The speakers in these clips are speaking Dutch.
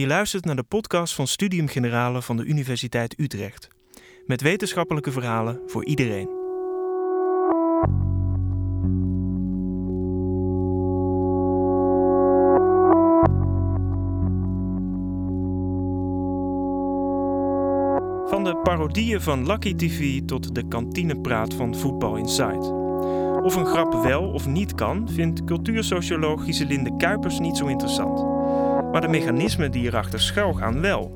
Je luistert naar de podcast van Studium Generale van de Universiteit Utrecht. Met wetenschappelijke verhalen voor iedereen. Van de parodieën van Lucky TV tot de kantinepraat van Voetbal Inside. Of een grap wel of niet kan, vindt cultuursocioloog Giselinde Kuipers niet zo interessant. Maar de mechanismen die erachter schuil gaan wel.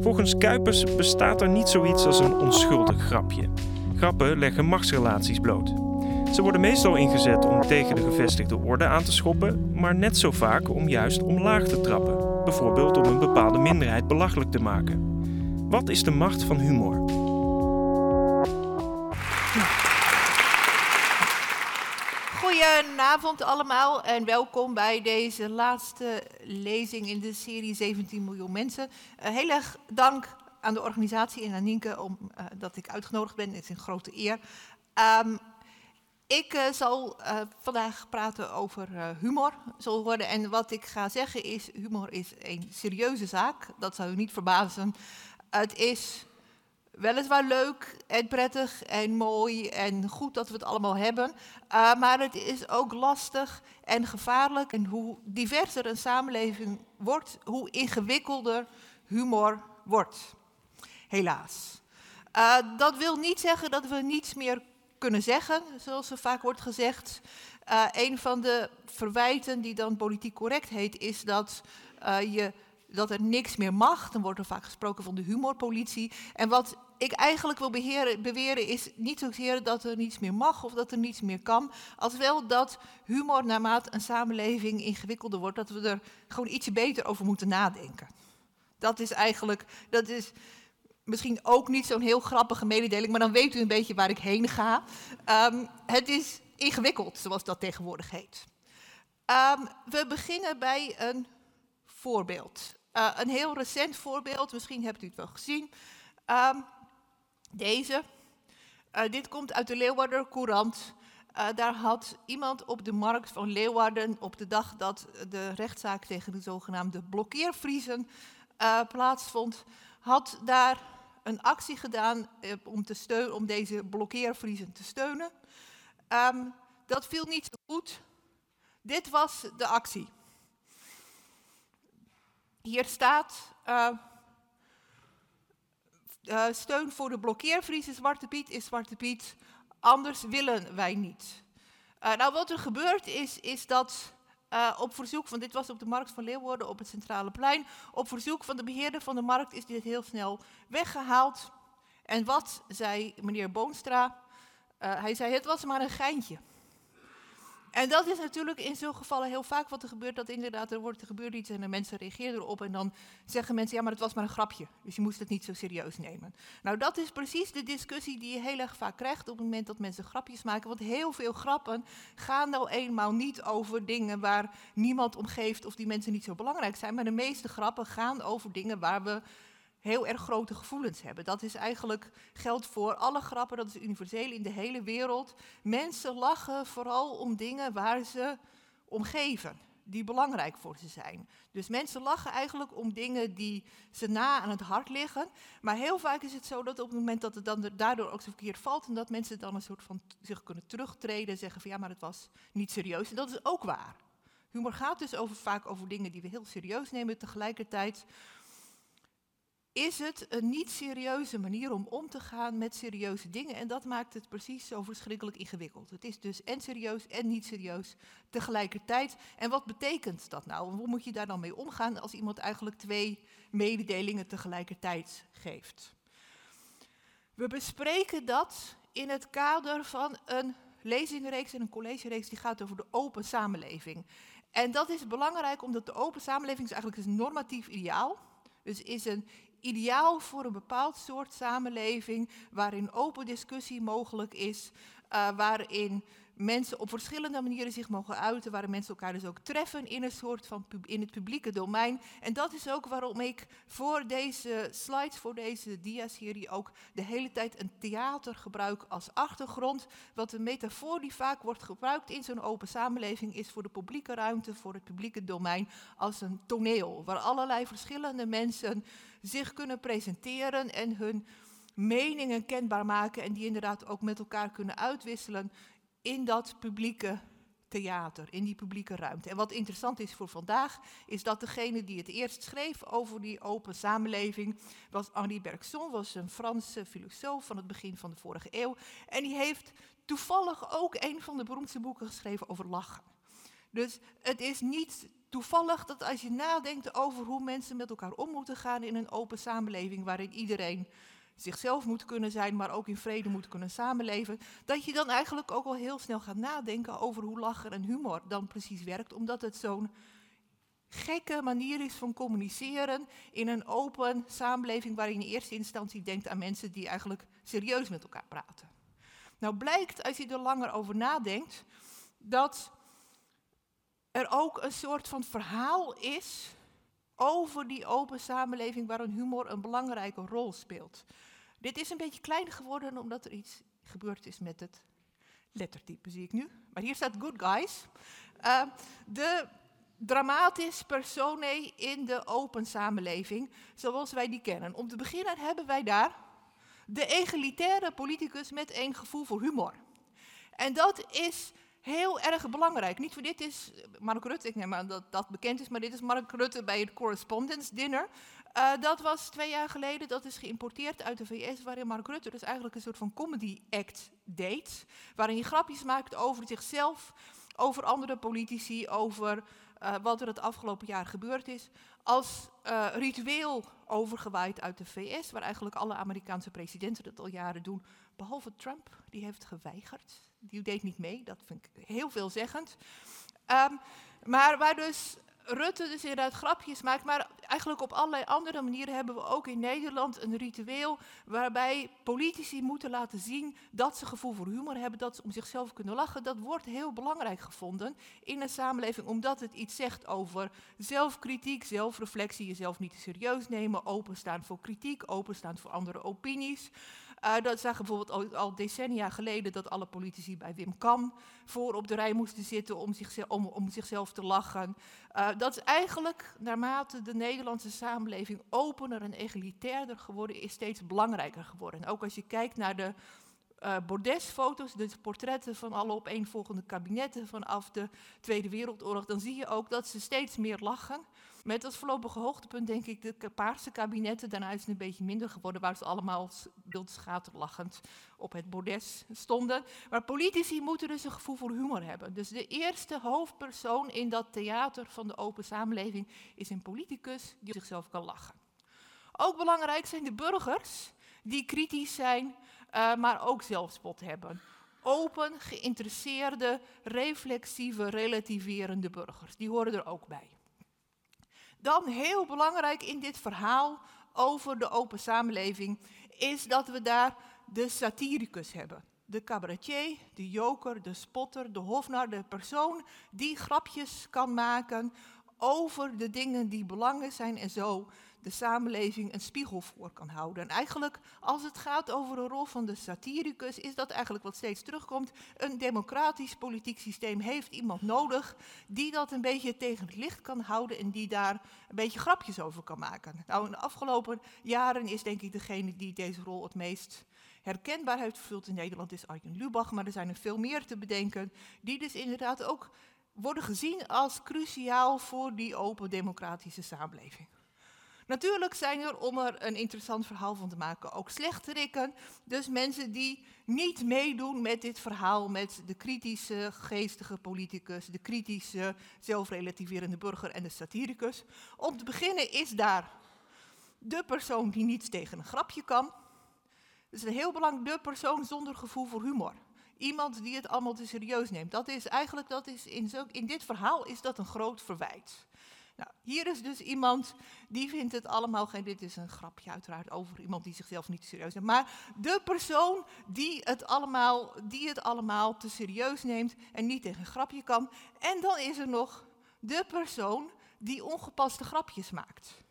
Volgens Kuipers bestaat er niet zoiets als een onschuldig grapje. Grappen leggen machtsrelaties bloot. Ze worden meestal ingezet om tegen de gevestigde orde aan te schoppen, maar net zo vaak om juist omlaag te trappen. Bijvoorbeeld om een bepaalde minderheid belachelijk te maken. Wat is de macht van humor? Goedenavond allemaal en welkom bij deze laatste lezing in de serie 17 miljoen mensen. Uh, heel erg dank aan de organisatie en aan Nienke om, uh, dat ik uitgenodigd ben. Het is een grote eer. Um, ik uh, zal vandaag praten over humor, zal worden. En wat ik ga zeggen is, humor is een serieuze zaak. Dat zou u niet verbazen. Het is weliswaar leuk en prettig en mooi en goed dat we het allemaal hebben. Uh, maar het is ook lastig en gevaarlijk. En hoe diverser een samenleving wordt, hoe ingewikkelder humor wordt. Helaas. Uh, dat wil niet zeggen dat we niets meer kunnen zeggen, zoals er vaak wordt gezegd. Uh, een van de verwijten die dan politiek correct heet, is dat je dat er niks meer mag. Dan wordt er vaak gesproken van de humorpolitie. En wat ik eigenlijk wil beheren, beweren is niet zozeer dat er niets meer mag of dat er niets meer kan, als wel dat humor naarmate een samenleving ingewikkelder wordt, dat we er gewoon ietsje beter over moeten nadenken. Dat is eigenlijk, dat is misschien ook niet zo'n heel grappige mededeling, maar dan weet u een beetje waar ik heen ga. Um, het is ingewikkeld, zoals dat tegenwoordig heet. Um, we beginnen bij een voorbeeld. Uh, een heel recent voorbeeld, misschien hebt u het wel gezien. Um, deze. Uh, dit komt uit de Leeuwarder Courant. Uh, daar had iemand op de markt van Leeuwarden op de dag dat de rechtszaak tegen de zogenaamde blokkeervriezen uh, plaatsvond, had daar een actie gedaan om, te steun, om deze blokkeervriezen te steunen. Um, dat viel niet zo goed. Dit was de actie. Hier staat uh, steun voor de blokkeervriezen Zwarte Piet is Zwarte Piet, anders willen wij niet. Uh, nou, wat er gebeurt is, is dat uh, op verzoek van, dit was op de markt van Leeuwarden op het Centrale Plein, op verzoek van de beheerder van de markt is dit heel snel weggehaald. En wat zei meneer Boonstra? hij zei, het was maar een geintje. En dat is natuurlijk in zo'n gevallen heel vaak wat er gebeurt. Dat inderdaad, er, wordt, er gebeurt iets en de mensen reageren erop. En dan zeggen mensen, ja, maar het was maar een grapje. Dus je moest het niet zo serieus nemen. Nou, dat is precies de discussie die je heel erg vaak krijgt op het moment dat mensen grapjes maken. Want heel veel grappen gaan nou eenmaal niet over dingen waar niemand om geeft of die mensen niet zo belangrijk zijn. Maar de meeste grappen gaan over dingen waar we heel erg grote gevoelens hebben. Dat is eigenlijk geldt voor alle grappen, dat is universeel in de hele wereld. Mensen lachen vooral om dingen waar ze om geven, die belangrijk voor ze zijn. Dus mensen lachen eigenlijk om dingen die ze na aan het hart liggen. Maar heel vaak is het zo dat op het moment dat het dan daardoor ook zo verkeerd valt en dat mensen dan een soort van zich kunnen terugtreden en zeggen van ja, maar het was niet serieus. En dat is ook waar. Humor gaat dus over, vaak over dingen die we heel serieus nemen. Tegelijkertijd is het een niet serieuze manier om om te gaan met serieuze dingen. En dat maakt het precies zo verschrikkelijk ingewikkeld. Het is dus en serieus en niet serieus tegelijkertijd. En wat betekent dat nou? hoe moet je daar dan mee omgaan als iemand eigenlijk twee mededelingen tegelijkertijd geeft? We bespreken dat in het kader van een lezingreeks en een collegereeks die gaat over de open samenleving. En dat is belangrijk omdat de open samenleving is eigenlijk een normatief ideaal. Dus is een ideaal voor een bepaald soort samenleving waarin open discussie mogelijk is, uh, waarin mensen op verschillende manieren zich mogen uiten, waar mensen elkaar dus ook treffen in een soort van in het publieke domein. En dat is ook waarom ik voor deze slides, voor deze dia-serie ook de hele tijd een theater gebruik als achtergrond. Wat een metafoor die vaak wordt gebruikt in zo'n open samenleving is voor de publieke ruimte, voor het publieke domein, als een toneel, waar allerlei verschillende mensen zich kunnen presenteren en hun meningen kenbaar maken en die inderdaad ook met elkaar kunnen uitwisselen in dat publieke theater, in die publieke ruimte. En wat interessant is voor vandaag, is dat degene die het eerst schreef over die open samenleving was Henri Bergson, was een Franse filosoof van het begin van de vorige eeuw. En die heeft toevallig ook een van de beroemdste boeken geschreven over lachen. Dus het is niet toevallig dat als je nadenkt over hoe mensen met elkaar om moeten gaan in een open samenleving waarin iedereen zichzelf moet kunnen zijn, maar ook in vrede moet kunnen samenleven, dat je dan eigenlijk ook al heel snel gaat nadenken over hoe lachen en humor dan precies werkt, omdat het zo'n gekke manier is van communiceren in een open samenleving waarin je in eerste instantie denkt aan mensen die eigenlijk serieus met elkaar praten. Nou blijkt, als je er langer over nadenkt, dat er ook een soort van verhaal is over die open samenleving waarin humor een belangrijke rol speelt. Dit is een beetje klein geworden omdat er iets gebeurd is met het lettertype, zie ik nu. Maar hier staat good guys. Uh, de dramatis personae in de open samenleving, zoals wij die kennen. Om te beginnen hebben wij daar de egalitaire politicus met een gevoel voor humor. En dat is heel erg belangrijk. Niet voor dit is Mark Rutte, ik neem aan dat dat bekend is, maar dit is Mark Rutte bij het Correspondence Dinner. Uh, dat was twee jaar geleden, dat is geïmporteerd uit de VS, waarin Mark Rutte dus eigenlijk een soort van comedy act deed. Waarin hij grapjes maakt over zichzelf, over andere politici, over uh, wat er het afgelopen jaar gebeurd is. Als ritueel overgewaaid uit de VS, waar eigenlijk alle Amerikaanse presidenten dat al jaren doen, behalve Trump, die heeft geweigerd. Die deed niet mee, dat vind ik heel veelzeggend. Um, maar waar dus Rutte dus inderdaad grapjes maakt, maar eigenlijk op allerlei andere manieren hebben we ook in Nederland een ritueel waarbij politici moeten laten zien dat ze gevoel voor humor hebben, dat ze om zichzelf kunnen lachen. Dat wordt heel belangrijk gevonden in een samenleving, omdat het iets zegt over zelfkritiek, zelfreflectie, jezelf niet te serieus nemen, openstaan voor kritiek, openstaan voor andere opinies. Uh, dat zagen bijvoorbeeld al, decennia geleden dat alle politici bij Wim Kam voor op de rij moesten zitten om, zichzelf, om, om zichzelf te lachen. Uh, dat is eigenlijk, naarmate de Nederlandse samenleving opener en egalitairder geworden is, steeds belangrijker geworden. En ook als je kijkt naar de uh, bordesfoto's, de portretten van alle opeenvolgende kabinetten vanaf de Tweede Wereldoorlog, dan zie je ook dat ze steeds meer lachen. Met als voorlopige hoogtepunt denk ik de paarse kabinetten. Daarna is het een beetje minder geworden, waar ze allemaal beeldschaterlachend op het bordes stonden. Maar politici moeten dus een gevoel voor humor hebben. Dus de eerste hoofdpersoon in dat theater van de open samenleving is een politicus die zichzelf kan lachen. Ook belangrijk zijn de burgers die kritisch zijn, uh, maar ook zelfspot hebben open, geïnteresseerde, reflexieve, relativerende burgers. Die horen er ook bij. Dan heel belangrijk in dit verhaal over de open samenleving is dat we daar de satiricus hebben. De cabaretier, de joker, de spotter, de hofnar, de persoon die grapjes kan maken over de dingen die belangrijk zijn en zo de samenleving een spiegel voor kan houden. En eigenlijk, als het gaat over de rol van de satiricus, is dat eigenlijk wat steeds terugkomt. Een democratisch politiek systeem heeft iemand nodig die dat een beetje tegen het licht kan houden en die daar een beetje grapjes over kan maken. Nou, in de afgelopen jaren is denk ik degene die deze rol het meest herkenbaar heeft vervuld in Nederland is Arjen Lubach, maar er zijn er veel meer te bedenken, die dus inderdaad ook worden gezien als cruciaal voor die open democratische samenleving. Natuurlijk zijn er, om er een interessant verhaal van te maken, ook slechterikken. Dus mensen die niet meedoen met dit verhaal, met de kritische, geestige politicus, de kritische, zelfrelativerende burger en de satiricus. Om te beginnen is daar de persoon die niets tegen een grapje kan. Dat is een heel belangrijk, de persoon zonder gevoel voor humor. Iemand die het allemaal te serieus neemt. Dat is eigenlijk, dat is in, zo, in dit verhaal is dat een groot verwijt. Nou, hier is dus iemand die vindt het allemaal geen. Dit is een grapje, uiteraard, over iemand die zichzelf niet serieus neemt. Maar de persoon die het allemaal, die het allemaal te serieus neemt en niet tegen een grapje kan. En dan is er nog de persoon die ongepaste grapjes maakt.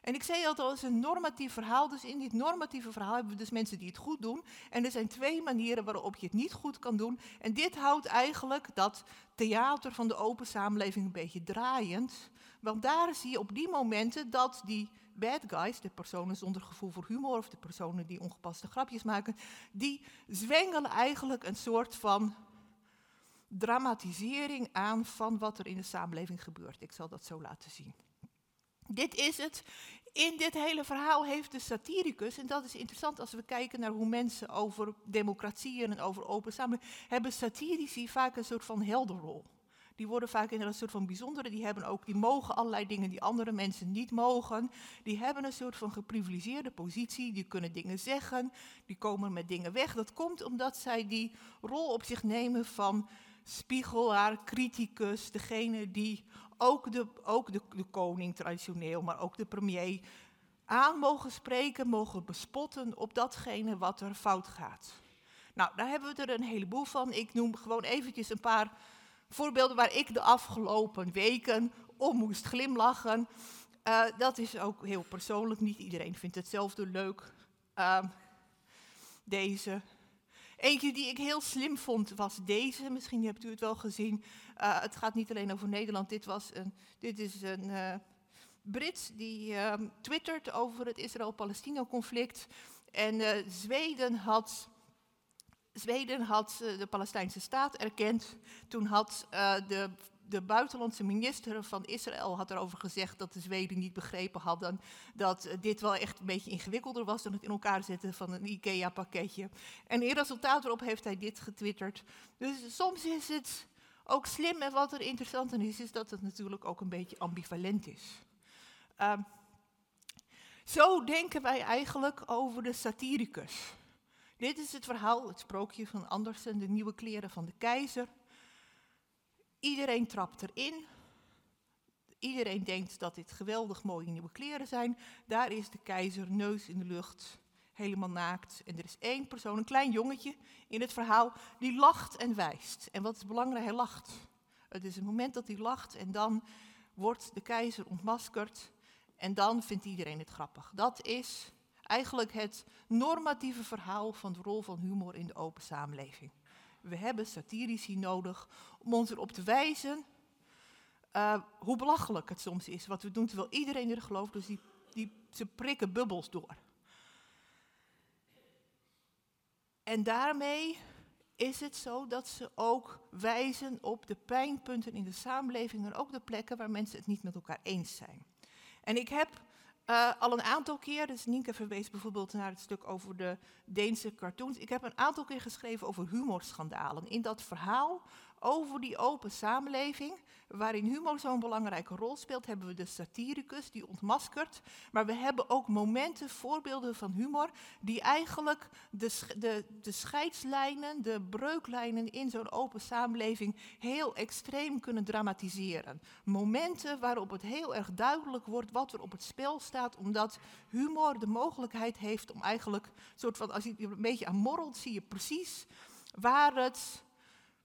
En ik zei al, dat is een normatief verhaal. Dus in dit normatieve verhaal hebben we dus mensen die het goed doen. En er zijn twee manieren waarop je het niet goed kan doen. En dit houdt eigenlijk dat theater van de open samenleving een beetje draaiend. Want daar zie je op die momenten dat die bad guys, de personen zonder gevoel voor humor of de personen die ongepaste grapjes maken, die zwengelen eigenlijk een soort van dramatisering aan van wat er in de samenleving gebeurt. Ik zal dat zo laten zien. Dit is het. In dit hele verhaal heeft de satiricus, en dat is interessant als we kijken naar hoe mensen over democratie en over open samenleving, hebben satirici vaak een soort van helderrol. Die worden vaak in een soort van bijzondere, die, hebben ook, die mogen allerlei dingen die andere mensen niet mogen. Die hebben een soort van geprivilegeerde positie, die kunnen dingen zeggen, die komen met dingen weg. Dat komt omdat zij die rol op zich nemen van spiegelaar, criticus, degene die ook, de, ook de, de koning traditioneel, maar ook de premier aan mogen spreken, mogen bespotten op datgene wat er fout gaat. Nou, daar hebben we er een heleboel van. Ik noem gewoon eventjes een paar voorbeelden waar ik de afgelopen weken om moest glimlachen. Uh, dat is ook heel persoonlijk, niet iedereen vindt hetzelfde leuk. Uh, deze. Eentje die ik heel slim vond was deze. Misschien hebt u het wel gezien. Uh, het gaat niet alleen over Nederland. Dit, was een, dit is een uh, Brit die uh, twittert over het Israël-Palestina-conflict. En eh, Zweden had Zweden had de Palestijnse staat erkend. Toen had de de buitenlandse minister van Israël had erover gezegd dat de Zweden niet begrepen hadden dat dit wel echt een beetje ingewikkelder was dan het in elkaar zetten van een IKEA-pakketje. En in resultaat erop heeft hij dit getwitterd. Dus soms is het ook slim en wat er interessant aan is, is dat het natuurlijk ook een beetje ambivalent is. Uh, zo denken wij eigenlijk over de satiricus. Dit is het verhaal, het sprookje van Andersen, de nieuwe kleren van de keizer. Iedereen trapt erin. Iedereen denkt dat dit geweldig mooie nieuwe kleren zijn. Daar is de keizer, neus in de lucht, helemaal naakt. En er is één persoon, een klein jongetje in het verhaal, die lacht en wijst. En wat is belangrijk, hij lacht. Het is een moment dat hij lacht en dan wordt de keizer ontmaskerd. En dan vindt iedereen het grappig. Dat is eigenlijk het normatieve verhaal van de rol van humor in de open samenleving. We hebben satirici nodig om ons erop te wijzen uh, hoe belachelijk het soms is wat we doen, terwijl iedereen er gelooft. Dus die, die, ze prikken bubbels door. En daarmee is het zo dat ze ook wijzen op de pijnpunten in de samenleving en ook de plekken waar mensen het niet met elkaar eens zijn. En ik heb uh, al een aantal keer, dus Nienke verwees bijvoorbeeld naar het stuk over de Deense cartoons. Ik heb een aantal keer geschreven over humorschandalen. In dat verhaal over die open samenleving, waarin humor zo'n belangrijke rol speelt, hebben we de satiricus die ontmaskert. Maar we hebben ook momenten, voorbeelden van humor, die eigenlijk de, de, de scheidslijnen, de breuklijnen in zo'n open samenleving heel extreem kunnen dramatiseren. Momenten waarop het heel erg duidelijk wordt wat er op het spel staat, omdat humor de mogelijkheid heeft om eigenlijk, soort van, als je een beetje aan morrelt, zie je precies waar het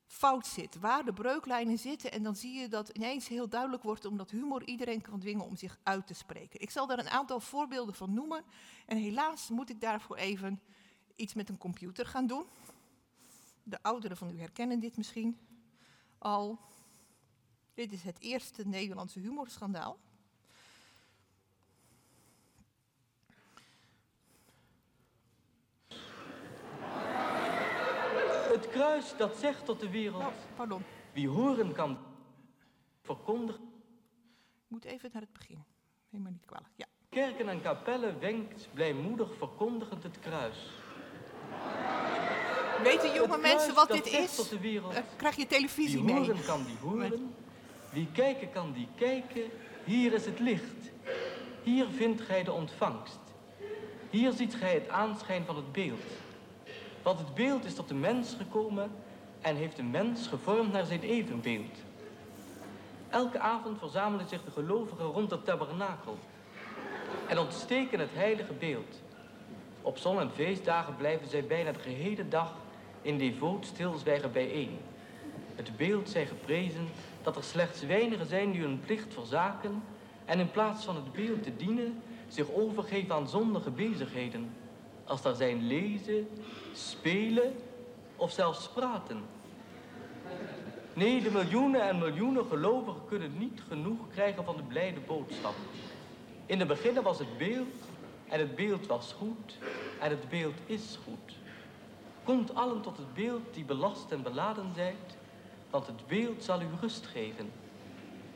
fout zit, waar de breuklijnen zitten. En dan zie je dat ineens heel duidelijk wordt, omdat humor iedereen kan dwingen om zich uit te spreken. Ik zal daar een aantal voorbeelden van noemen. En helaas moet ik daarvoor even iets met een computer gaan doen. De ouderen van u herkennen dit misschien al. Dit is het eerste Nederlandse humorschandaal. Het kruis dat zegt tot de wereld. Oh, pardon. Wie horen kan verkondigen. Ik moet even naar het begin. Neem maar niet kwalijk. Ja. Kerken en kapellen wenkt blijmoedig verkondigend het kruis. Weten jonge mensen wat dit is? Tot de wereld. Uh, krijg je televisie Wie mee? horen kan die horen. Wie kijken kan die kijken. Hier is het licht. Hier vindt gij de ontvangst. Hier ziet gij het aanschijn van het beeld. Want het beeld is tot de mens gekomen en heeft de mens gevormd naar zijn evenbeeld. Elke avond verzamelen zich de gelovigen rond het tabernakel en ontsteken het heilige beeld. Op zon- en feestdagen blijven zij bijna de gehele dag in devoot stilzwijgen bijeen. Het beeld zij geprezen dat er slechts weinigen zijn die hun plicht verzaken en in plaats van het beeld te dienen zich overgeven aan zondige bezigheden, als daar zijn lezen, spelen of zelfs praten. Nee, de miljoenen en miljoenen gelovigen kunnen niet genoeg krijgen van de blijde boodschap. In het begin was het beeld en het beeld was goed en het beeld is goed. Komt allen tot het beeld die belast en beladen zijt, want het beeld zal u rust geven.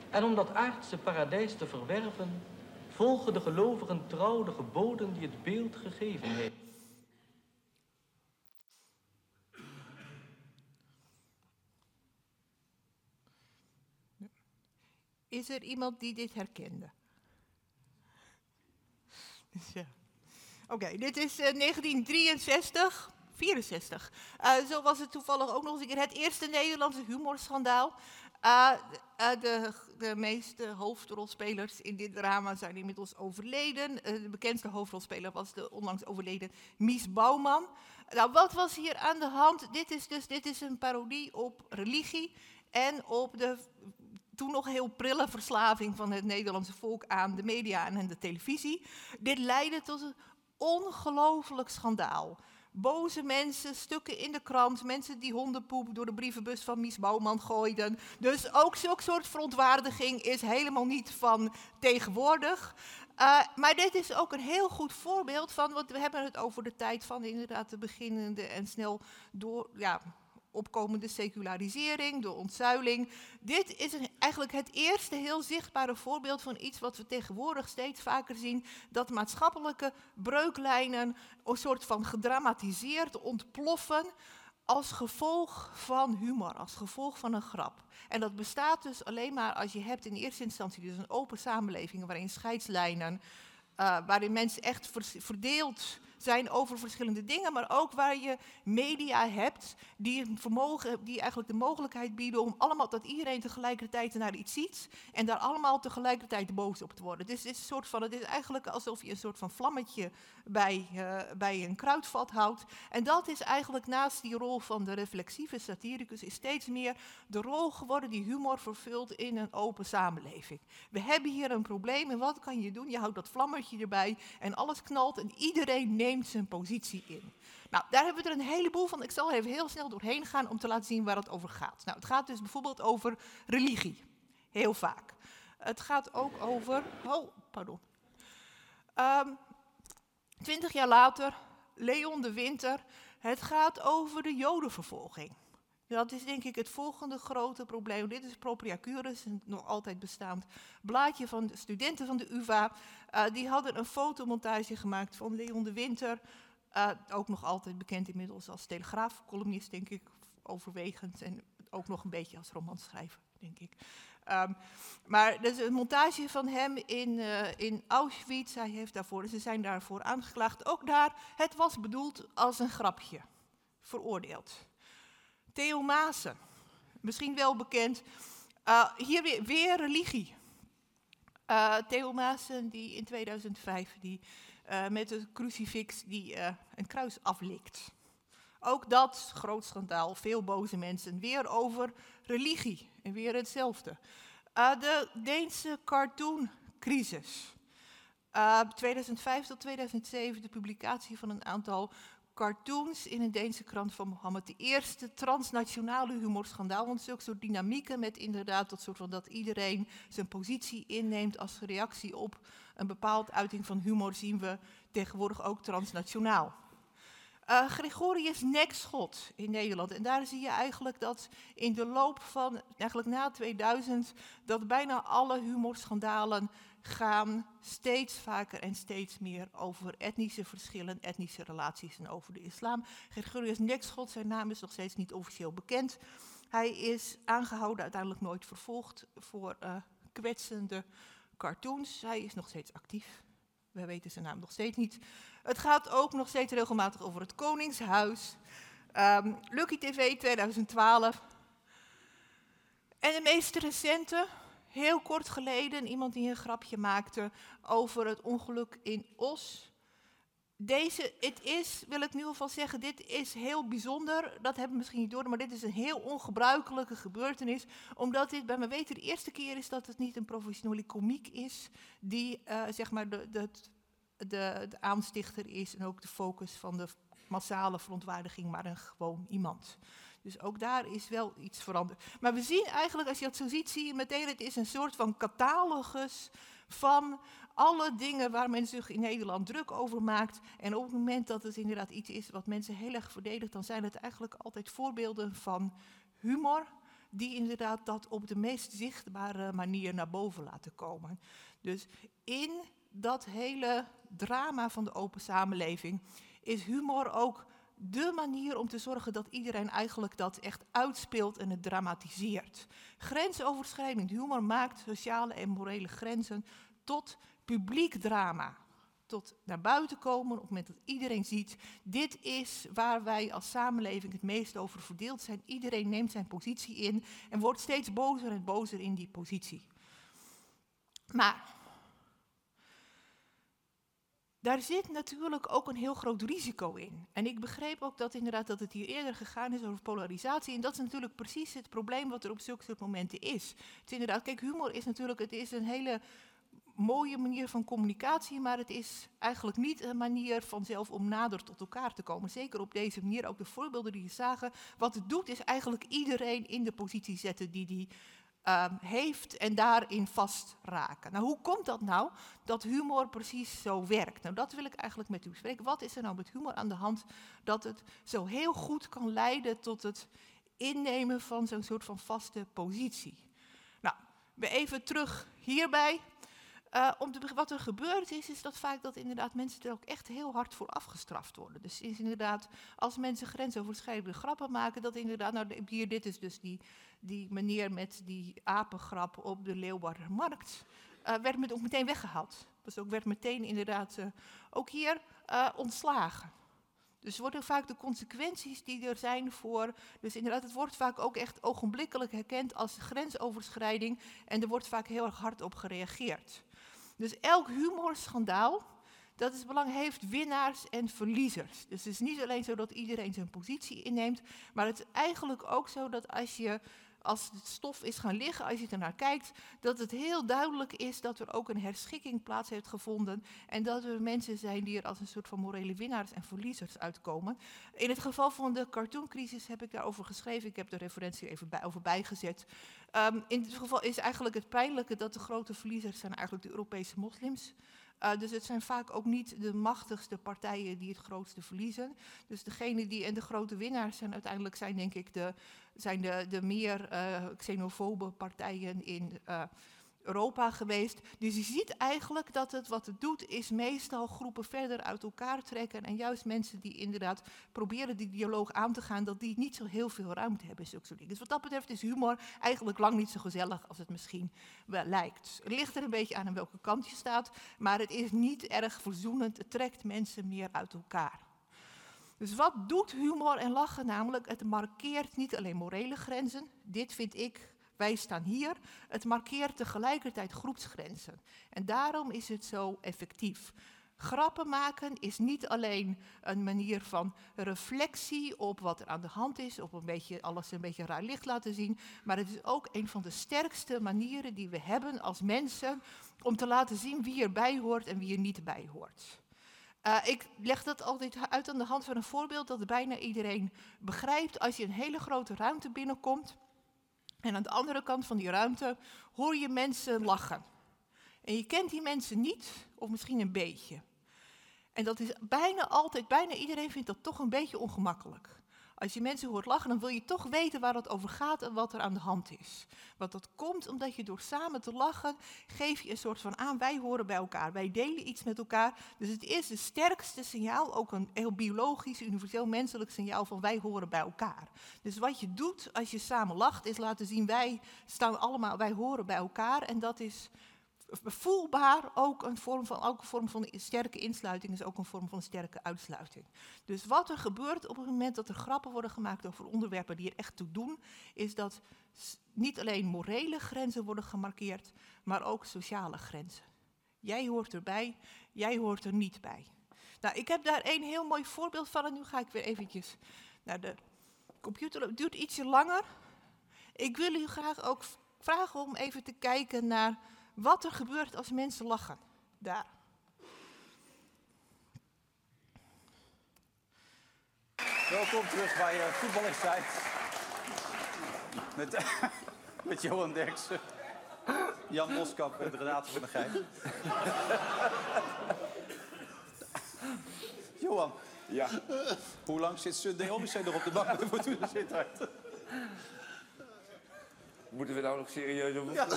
En om dat aardse paradijs te verwerven, volgen de gelovigen trouw de geboden die het beeld gegeven heeft. Is er iemand die dit herkende? Oké, dit is 1963, 64. Uh, zo was het toevallig ook nog eens een keer het eerste Nederlandse humorschandaal. Uh, de, de, meeste hoofdrolspelers in dit drama zijn inmiddels overleden. de bekendste hoofdrolspeler was de onlangs overleden Mies Bouwman. Nou, wat was hier aan de hand? Dit is dus dit is een parodie op religie en op de toen nog heel prille verslaving van het Nederlandse volk aan de media en de televisie. Dit leidde tot een ongelooflijk schandaal. Boze mensen, stukken in de krant, mensen die hondenpoep door de brievenbus van Mies Bouwman gooiden. Dus ook zulk soort verontwaardiging is helemaal niet van tegenwoordig. Uh, maar dit is ook een heel goed voorbeeld van, want we hebben het over de tijd van inderdaad de beginnende en snel door, ja, opkomende secularisering, de ontzuiling. Dit is eigenlijk het eerste heel zichtbare voorbeeld van iets wat we tegenwoordig steeds vaker zien, dat maatschappelijke breuklijnen een soort van gedramatiseerd ontploffen als gevolg van humor, als gevolg van een grap. En dat bestaat dus alleen maar als je hebt in eerste instantie dus een open samenleving waarin scheidslijnen, uh, waarin mensen echt verdeeld zijn over verschillende dingen, maar ook waar je media hebt die, vermogen, die eigenlijk de mogelijkheid bieden om allemaal dat iedereen tegelijkertijd naar iets ziet en daar allemaal tegelijkertijd boos op te worden. Dus het is, een soort van, het is eigenlijk alsof je een soort van vlammetje bij, uh, bij een kruidvat houdt. En dat is eigenlijk naast die rol van de reflexieve satiricus is steeds meer de rol geworden die humor vervult in een open samenleving. We hebben hier een probleem en wat kan je doen? Je houdt dat vlammetje erbij en alles knalt en iedereen neemt neemt zijn positie in. Nou, daar hebben we er een heleboel van. Ik zal even heel snel doorheen gaan om te laten zien waar het over gaat. Nou, het gaat dus bijvoorbeeld over religie. Heel vaak. Het gaat ook over. Oh, pardon. Um, twintig jaar later, Leon de Winter. Het gaat over de Jodenvervolging. Dat is denk ik het volgende grote probleem. Dit is Propriacurus, een nog altijd bestaand blaadje van de studenten van de UvA. Uh, die hadden een fotomontage gemaakt van Leon de Winter. Uh, ook nog altijd bekend inmiddels als telegraafcolumnist, denk ik, overwegend. En ook nog een beetje als romanschrijver, denk ik. Um, maar is een montage van hem in, uh, in Auschwitz. Hij heeft daarvoor, ze zijn daarvoor aangeklaagd. Ook daar, het was bedoeld als een grapje. Veroordeeld. Theo Maassen, misschien wel bekend. Hier weer religie. Uh, Theo Maassen die in 2005 die, uh, met een crucifix die een kruis aflikt. Ook dat, groot schandaal, veel boze mensen. Weer over religie en weer hetzelfde. de Deense cartooncrisis. 2005 tot 2007 de publicatie van een aantal cartoons in een Deense krant van Mohammed. De eerste transnationale humorschandaal. Want zulke soort dynamieken met inderdaad dat soort van dat iedereen zijn positie inneemt als reactie op een bepaald uiting van humor zien we tegenwoordig ook transnationaal. Uh, Gregorius Nekschot in Nederland. En daar zie je eigenlijk dat in de loop van, eigenlijk na 2000, dat bijna alle humorschandalen gaan steeds vaker en steeds meer over etnische verschillen, etnische relaties en over de islam. Gregorius Nekschot, zijn naam is nog steeds niet officieel bekend. Hij is aangehouden, uiteindelijk nooit vervolgd voor uh, kwetsende cartoons. Hij is nog steeds actief. We weten zijn naam nog steeds niet. Het gaat ook nog steeds regelmatig over het Koningshuis. Um, Lucky TV 2012. En de meest recente, heel kort geleden iemand die een grapje maakte over het ongeluk in Os. Deze, het is, wil ik nu alvast zeggen, dit is heel bijzonder. Dat hebben we misschien niet door, maar dit is een heel ongebruikelijke gebeurtenis. Omdat dit bij mijn weten de eerste keer is dat het niet een professionele komiek is. Die uh, zeg maar de, de, de, de aanstichter is en ook de focus van de massale verontwaardiging, maar een gewoon iemand. Dus ook daar is wel iets veranderd. Maar we zien eigenlijk, als je dat zo ziet, zie je meteen, het is een soort van catalogus van alle dingen waar men zich in Nederland druk over maakt. En op het moment dat het inderdaad iets is wat mensen heel erg verdedigt, dan zijn het eigenlijk altijd voorbeelden van humor, die inderdaad dat op de meest zichtbare manier naar boven laten komen. Dus in dat hele drama van de open samenleving is humor ook de manier om te zorgen dat iedereen eigenlijk dat echt uitspeelt en het dramatiseert. Grensoverschrijdend humor maakt sociale en morele grenzen tot publiek drama. Tot naar buiten komen op het moment dat iedereen ziet, dit is waar wij als samenleving het meest over verdeeld zijn. Iedereen neemt zijn positie in en wordt steeds bozer en bozer in die positie. Maar daar zit natuurlijk ook een heel groot risico in. En ik begreep ook dat inderdaad dat het hier eerder gegaan is over polarisatie. En dat is natuurlijk precies het probleem wat er op zulke soort momenten is. Het is inderdaad, kijk, humor is natuurlijk, het is een hele mooie manier van communicatie, maar het is eigenlijk niet een manier vanzelf om nader tot elkaar te komen. Zeker op deze manier, ook de voorbeelden die je zagen. Wat het doet is eigenlijk iedereen in de positie zetten die die um, heeft en daarin vastraken. Nou, hoe komt dat nou, dat humor precies zo werkt? Nou, dat wil ik eigenlijk met u bespreken. Wat is er nou met humor aan de hand dat het zo heel goed kan leiden tot het innemen van zo'n soort van vaste positie? Nou, we even terug hierbij. Uh, om te, wat er gebeurd is, is dat vaak dat inderdaad mensen er ook echt heel hard voor afgestraft worden. Dus is inderdaad, als mensen grensoverschrijdende grappen maken, dat inderdaad, nou hier, dit is dus die, die meneer met die apengrap op de Leeuwardenmarkt, uh, werd met, ook meteen weggehaald. Dus ook werd meteen inderdaad uh, ook hier ontslagen. Dus worden vaak de consequenties die er zijn voor. Dus inderdaad, het wordt vaak ook echt ogenblikkelijk herkend als grensoverschrijding. En er wordt vaak heel erg hard op gereageerd. Dus elk humorschandaal, dat is belang, heeft winnaars en verliezers. Dus het is niet alleen zo dat iedereen zijn positie inneemt, maar het is eigenlijk ook zo dat als je als het stof is gaan liggen, als je er naar kijkt, dat het heel duidelijk is dat er ook een herschikking plaats heeft gevonden en dat er mensen zijn die er als een soort van morele winnaars en verliezers uitkomen. In het geval van de cartooncrisis heb ik daarover geschreven, ik heb de referentie even bij, over bijgezet. Um, in dit geval is eigenlijk het pijnlijke dat de grote verliezers zijn eigenlijk de Europese moslims. Uh, dus het zijn vaak ook niet de machtigste partijen die het grootste verliezen. Dus degene die en de grote winnaars zijn uiteindelijk zijn denk ik de, zijn de, de meer uh, xenofobe partijen in uh, Europa geweest. Dus je ziet eigenlijk dat het wat het doet, is meestal groepen verder uit elkaar trekken. En juist mensen die inderdaad proberen die dialoog aan te gaan, dat die niet zo heel veel ruimte hebben. Zulke dingen. Dus wat dat betreft is humor eigenlijk lang niet zo gezellig als het misschien wel lijkt. Het ligt er een beetje aan aan welke kant je staat, maar het is niet erg verzoenend. Het trekt mensen meer uit elkaar. Dus wat doet humor en lachen namelijk? Het markeert niet alleen morele grenzen. Dit vind ik wij staan hier. Het markeert tegelijkertijd groepsgrenzen. En daarom is het zo effectief. Grappen maken is niet alleen een manier van reflectie op wat er aan de hand is, op een beetje, alles een beetje raar licht laten zien, maar het is ook een van de sterkste manieren die we hebben als mensen om te laten zien wie erbij hoort en wie er niet bij hoort. Uh, ik leg dat altijd uit aan de hand van een voorbeeld dat bijna iedereen begrijpt. Als je een hele grote ruimte binnenkomt, en aan de andere kant van die ruimte hoor je mensen lachen. En je kent die mensen niet, of misschien een beetje. En dat is bijna altijd, bijna iedereen vindt dat toch een beetje ongemakkelijk. Als je mensen hoort lachen, dan wil je toch weten waar het over gaat en wat er aan de hand is. Want dat komt omdat je door samen te lachen, geef je een soort van aan, wij horen bij elkaar, wij delen iets met elkaar. Dus het is het sterkste signaal, ook een heel biologisch, universeel menselijk signaal van wij horen bij elkaar. Dus wat je doet als je samen lacht, is laten zien wij staan allemaal, wij horen bij elkaar. En dat is voelbaar ook een vorm van, ook een vorm van sterke insluiting is ook een vorm van sterke uitsluiting. Dus wat er gebeurt op het moment dat er grappen worden gemaakt over onderwerpen die er echt toe doen, is dat niet alleen morele grenzen worden gemarkeerd, maar ook sociale grenzen. Jij hoort erbij, jij hoort er niet bij. Nou, ik heb daar een heel mooi voorbeeld van en nu ga ik weer eventjes naar de computer. Het duurt ietsje langer. Ik wil u graag ook vragen om even te kijken naar wat er gebeurt als mensen lachen. Daar. Welkom terug bij uh, Met, met Johan Derksen, Jan Boskap en Renate van der Gijp. Johan. Ja. Hoe lang zit Sunday Odyssey nog op de bank de Fortuna Sittard? Moeten we nou nog serieus over Ja.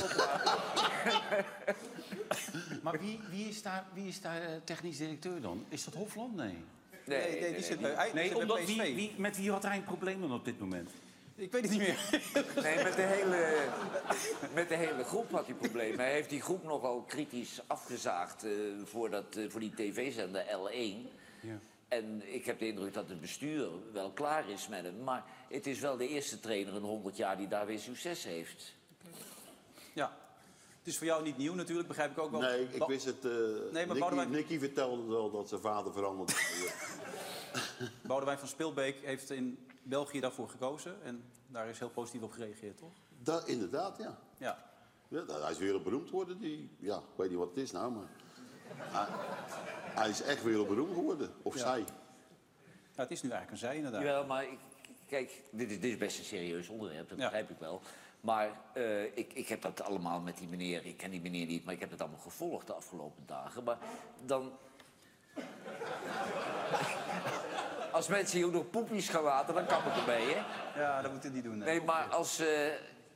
Maar wie, wie is daar, wie is daar eh, technisch directeur dan? Is dat Hofland? Nee. Nee, nee, die zit bij, Nee, omdat PSV. wie, wie, met wie had hij een probleem dan op dit moment? Ik weet het niet meer. Nee, met de, hele, met de hele groep had hij problemen. Hij heeft die groep nogal kritisch afgezaagd eh, voor, dat, eh, voor die tv-zender L1. Ja. En ik heb de indruk dat het bestuur wel klaar is met hem. Maar het is wel de eerste trainer in 100 jaar die daar weer succes heeft. Ja. Het is voor jou niet nieuw natuurlijk, begrijp ik ook wel. Nee, ik wist het. eh Nee, maar Nicky, Boudewijn- Nicky vertelde wel dat zijn vader veranderd. Boudewijn van Speelbeek heeft in België daarvoor gekozen. En daar is heel positief op gereageerd, toch? Dat, inderdaad, ja. Ja. ja. dat- Hij is wereldberoemd geworden. Die, ja, ik weet niet wat het is nou, maar... Hij, hij is echt wereldberoemd geworden. Of Ja. zij. ja. Het is nu eigenlijk een zij, inderdaad. Jawel, maar ik, kijk, dit is, dit is best een serieus onderwerp, dat Ja. begrijp ik wel. Maar eh, ik, ik heb dat allemaal met die meneer, ik ken die meneer niet, maar ik heb het allemaal gevolgd de afgelopen dagen. Maar dan. Als mensen hier door poepjes gaan laten, dan kan het ermee, hè? Ja, dat moet hij niet doen. Nee, maar als. eh,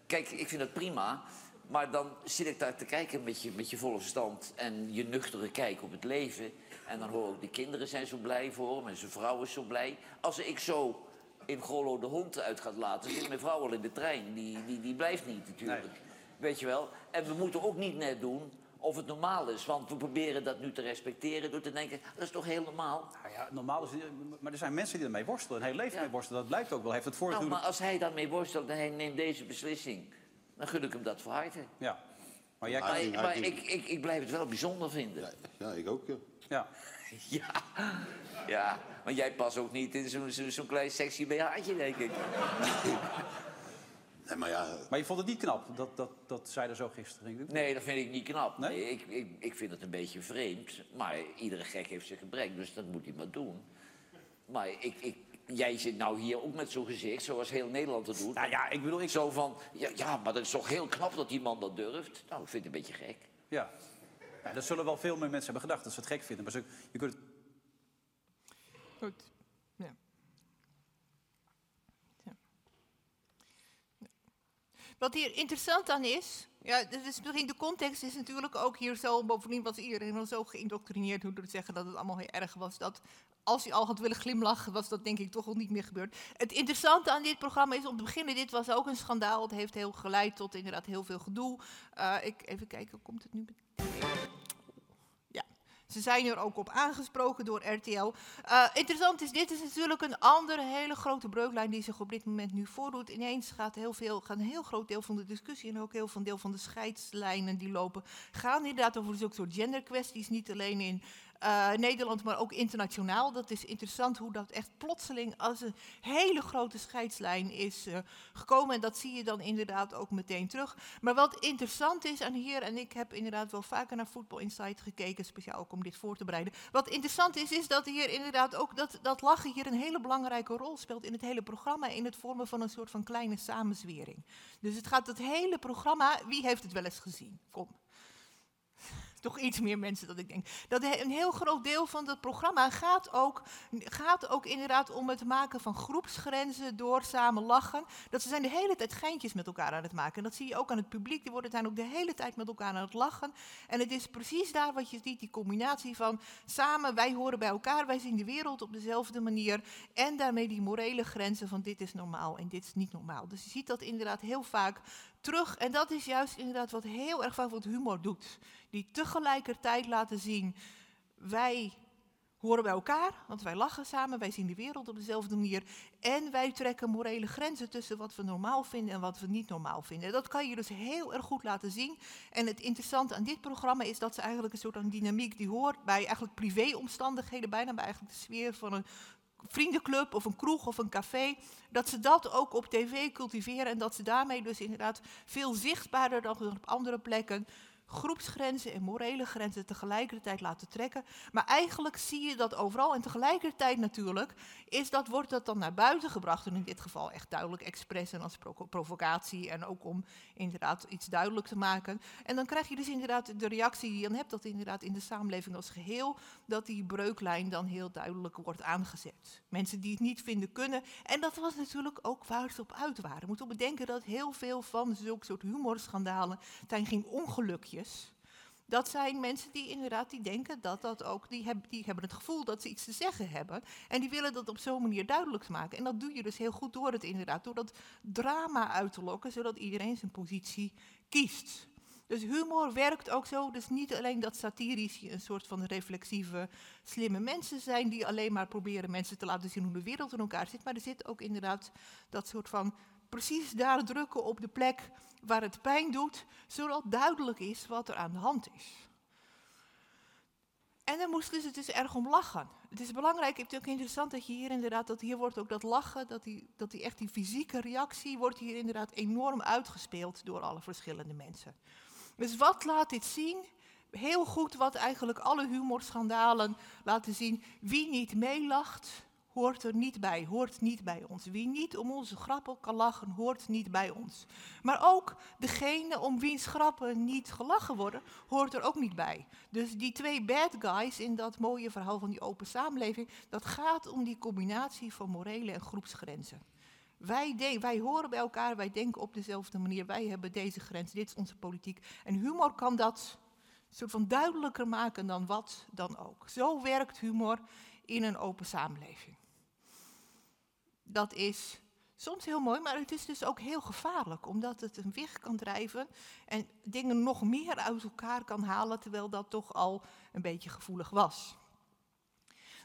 kijk, ik vind het prima. Maar dan zit ik daar te kijken met je, met je volle verstand en je nuchtere kijk op het leven. En dan hoor ik, de kinderen zijn zo blij voor hem en zijn vrouw is zo blij. Als ik zo in Grollo de hond uit gaat laten, zit mijn vrouw al in de trein. Die, die, die blijft niet natuurlijk. Weet je wel? En we moeten ook niet net doen of het normaal is. Want we proberen dat nu te respecteren door te denken, dat is toch heel normaal? Nou ja, normaal is Maar er zijn mensen die ermee worstelen, een heel leven Ja. mee worstelen. Dat blijkt ook wel. Heeft het vorig Nou, maar als hij daarmee worstelt en hij neemt deze beslissing, dan gun ik hem dat van harte. Ja. Maar jij kan... Maar, ik, ik, ik blijf het wel bijzonder vinden. Ja, ja, ik ook, ja. Ja. Ja, ja. maar jij past ook niet in zo'n zo, zo'n klein sexy BH'tje, denk ik. Nee, maar ja, Maar je vond het niet knap, dat, dat, dat zei er zo gisteren. Nee, dat vind ik niet knap. Nee? Nee, ik, ik, ik vind het een beetje vreemd. Maar iedere gek heeft zijn gebrek, dus dat moet hij maar doen. Maar ik, ik, jij zit nou hier ook met zo'n gezicht, zoals heel Nederland het doet. Nou ja, ik bedoel, ik... Zo van, ja, ja, maar dat is toch heel knap dat die man dat durft. Nou, ik vind het een beetje gek. Ja. ja. Dat zullen wel veel meer mensen hebben gedacht, dat ze het gek vinden. Maar ze, je kunt het... Goed. Ja. Wat hier interessant aan is, ja, misschien de context is natuurlijk ook hier zo, bovendien was iedereen al zo geïndoctrineerd hoe te zeggen dat het allemaal heel erg was, dat als hij al had willen glimlachen, was dat denk ik toch al niet meer gebeurd. Het interessante aan dit programma is om te beginnen, dit was ook een schandaal, het heeft heel geleid tot inderdaad heel veel gedoe. Eh, ik, even kijken, komt het nu? Ze zijn er ook op aangesproken door RTL. Eh, interessant is, dit is natuurlijk een andere hele grote breuklijn die zich op dit moment nu voordoet. Ineens gaat, heel veel, een heel groot deel van de discussie en ook heel veel deel van de scheidslijnen die lopen, gaan inderdaad over zulke soort genderkwesties, niet alleen in eh, Nederland, maar ook internationaal. Dat is interessant hoe dat echt plotseling als een hele grote scheidslijn is eh, gekomen. En dat zie je dan inderdaad ook meteen terug. Maar wat interessant is aan hier, en ik heb inderdaad wel vaker naar Football Insight gekeken, speciaal ook om dit voor te bereiden. Wat interessant is, is dat hier inderdaad ook dat, dat lachen hier een hele belangrijke rol speelt in het hele programma. In het vormen van een soort van kleine samenzwering. Dus het gaat het hele programma, wie heeft het wel eens gezien? Kom toch iets meer mensen dat ik denk. Dat een heel groot deel van het programma gaat ook, gaat ook inderdaad om het maken van groepsgrenzen door samen lachen. Dat ze zijn de hele tijd geintjes met elkaar aan het maken. En dat zie je ook aan het publiek. Die worden zijn ook de hele tijd met elkaar aan het lachen. En het is precies daar wat je ziet, die combinatie van samen, wij horen bij elkaar, wij zien de wereld op dezelfde manier. En daarmee die morele grenzen van dit is normaal en dit is niet normaal. Dus je ziet dat inderdaad heel vaak terug. En dat is juist inderdaad wat heel erg vaak wat humor doet. Die tegelijkertijd laten zien, wij horen bij elkaar, want wij lachen samen, wij zien de wereld op dezelfde manier. En wij trekken morele grenzen tussen wat we normaal vinden en wat we niet normaal vinden. Dat kan je dus heel erg goed laten zien. En het interessante aan dit programma is dat ze eigenlijk een soort van dynamiek die hoort bij eigenlijk privéomstandigheden, bijna bij eigenlijk de sfeer van een vriendenclub of een kroeg of een café, dat ze dat ook op tv cultiveren en dat ze daarmee dus inderdaad veel zichtbaarder dan op andere plekken groepsgrenzen en morele grenzen tegelijkertijd laten trekken. Maar eigenlijk zie je dat overal. En tegelijkertijd natuurlijk is dat, wordt dat dan naar buiten gebracht. En in dit geval echt duidelijk expres en als provocatie. En ook om inderdaad iets duidelijk te maken. En dan krijg je dus inderdaad de reactie die je dan hebt. Dat inderdaad in de samenleving als geheel. Dat die breuklijn dan heel duidelijk wordt aangezet. Mensen die het niet vinden kunnen. En dat was natuurlijk ook waar ze op uit waren. Je moet op bedenken dat heel veel van zulke soort humorschandalen zijn geen ongelukjes dat zijn mensen die inderdaad die denken dat dat ook, die, hebben die hebben het gevoel dat ze iets te zeggen hebben. En die willen dat op zo'n manier duidelijk maken. En dat doe je dus heel goed door het inderdaad, door dat drama uit te lokken, zodat iedereen zijn positie kiest. Dus humor werkt ook zo. Dus niet alleen dat satirici een soort van reflexieve, slimme mensen zijn die alleen maar proberen mensen te laten zien hoe de wereld in elkaar zit. Maar er zit ook inderdaad dat soort van precies daar drukken op de plek waar het pijn doet, zodat duidelijk is wat er aan de hand is. En dan moest dus het dus erg om lachen. Het is belangrijk, het is ook interessant dat je hier inderdaad, dat hier wordt ook dat lachen, dat die, dat die echt die fysieke reactie wordt hier inderdaad enorm uitgespeeld door alle verschillende mensen. Dus wat laat dit zien? Heel goed wat eigenlijk alle humorschandalen laten zien. Wie niet meelacht, hoort er niet bij, hoort niet bij ons. Wie niet om onze grappen kan lachen, hoort niet bij ons. Maar ook degene om wiens grappen niet gelachen worden, hoort er ook niet bij. Dus die twee bad guys in dat mooie verhaal van die open samenleving, dat gaat om die combinatie van morele en groepsgrenzen. Wij, wij horen bij elkaar, wij denken op dezelfde manier, wij hebben deze grens, dit is onze politiek. En humor kan dat soort van duidelijker maken dan wat dan ook. Zo werkt humor in een open samenleving dat is soms heel mooi, maar het is dus ook heel gevaarlijk, omdat het een weg kan drijven en dingen nog meer uit elkaar kan halen, terwijl dat toch al een beetje gevoelig was.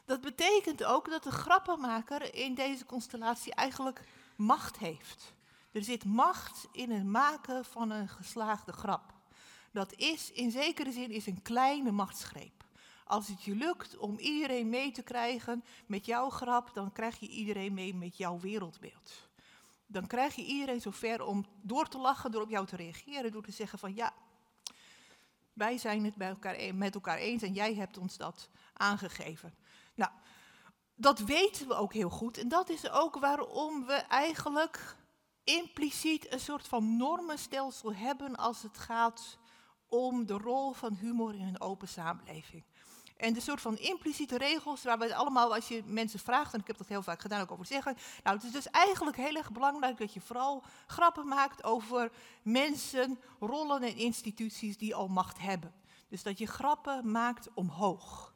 Dat betekent ook dat de grappenmaker in deze constellatie eigenlijk macht heeft. Er zit macht in het maken van een geslaagde grap. Dat is in zekere zin is een kleine machtsgreep. Als het je lukt om iedereen mee te krijgen met jouw grap, dan krijg je iedereen mee met jouw wereldbeeld. Dan krijg je iedereen zover om door te lachen, door op jou te reageren, door te zeggen van ja, wij zijn het bij elkaar, e-, met elkaar eens en jij hebt ons dat aangegeven. Nou, dat weten we ook heel goed en dat is ook waarom we eigenlijk impliciet een soort van normenstelsel hebben als het gaat om de rol van humor in een open samenleving. En de soort van impliciete regels, waar we allemaal, als je mensen vraagt, en ik heb dat heel vaak gedaan, ook over zeggen. Nou, het is dus eigenlijk heel erg belangrijk dat je vooral grappen maakt over mensen, rollen en instituties die al macht hebben. Dus dat je grappen maakt omhoog.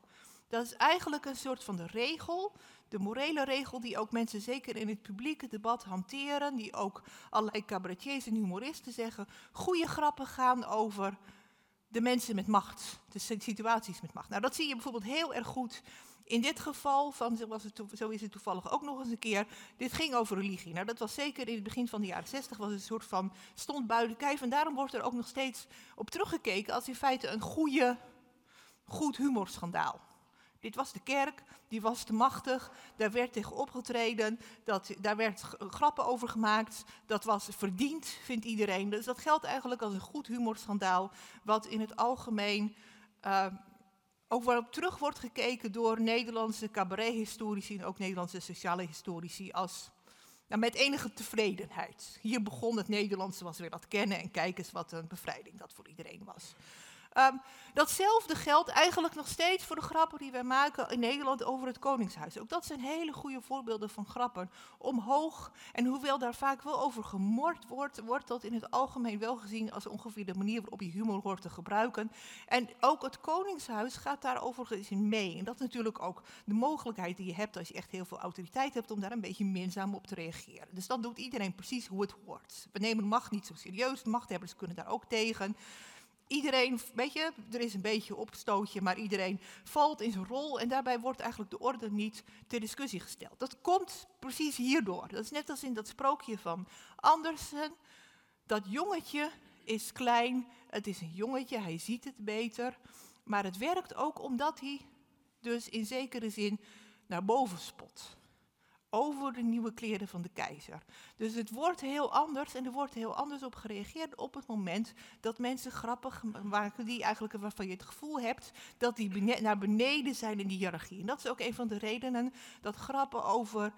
Dat is eigenlijk een soort van de regel, de morele regel die ook mensen zeker in het publieke debat hanteren, die ook allerlei cabaretiers en humoristen zeggen. Goede grappen gaan over de mensen met macht, de situaties met macht. Nou, dat zie je bijvoorbeeld heel erg goed in dit geval, van, was het, zo is het toevallig ook nog eens een keer, dit ging over religie. Nou, dat was zeker in het begin van de jaren 60, was een soort van stond buiten kijf. En daarom wordt er ook nog steeds op teruggekeken als in feite een goede, goed humorschandaal. Dit was de kerk, die was te machtig, daar werd tegen opgetreden, dat, daar werd grappen over gemaakt, dat was verdiend, vindt iedereen. Dus dat geldt eigenlijk als een goed humorschandaal, wat in het algemeen uh, ook waarop terug wordt gekeken door Nederlandse cabarethistorici en ook Nederlandse sociale historici als nou, met enige tevredenheid. Hier begon het Nederlandse, was weer dat kennen en kijk eens wat een bevrijding dat voor iedereen was. Ehm, datzelfde geldt eigenlijk nog steeds voor de grappen die wij maken in Nederland over het Koningshuis. Ook dat zijn hele goede voorbeelden van grappen omhoog. En hoewel daar vaak wel over gemord wordt, wordt dat in het algemeen wel gezien als ongeveer de manier waarop je humor hoort te gebruiken. En ook het Koningshuis gaat daar overigens in mee. En dat is natuurlijk ook de mogelijkheid die je hebt als je echt heel veel autoriteit hebt om daar een beetje minzaam op te reageren. Dus dan doet iedereen precies hoe het hoort. We nemen macht niet zo serieus, machthebbers kunnen daar ook tegen iedereen, weet je, er is een beetje opstootje, maar iedereen valt in zijn rol en daarbij wordt eigenlijk de orde niet ter discussie gesteld. Dat komt precies hierdoor. Dat is net als in dat sprookje van Andersen. Dat jongetje is klein, het is een jongetje, hij ziet het beter, maar het werkt ook omdat hij dus in zekere zin naar boven spot over de nieuwe kleren van de keizer. Dus het wordt heel anders en er wordt heel anders op gereageerd op het moment dat mensen grappig maken die eigenlijk waarvan je het gevoel hebt dat die naar beneden zijn in die hiërarchie. En dat is ook een van de redenen dat grappen over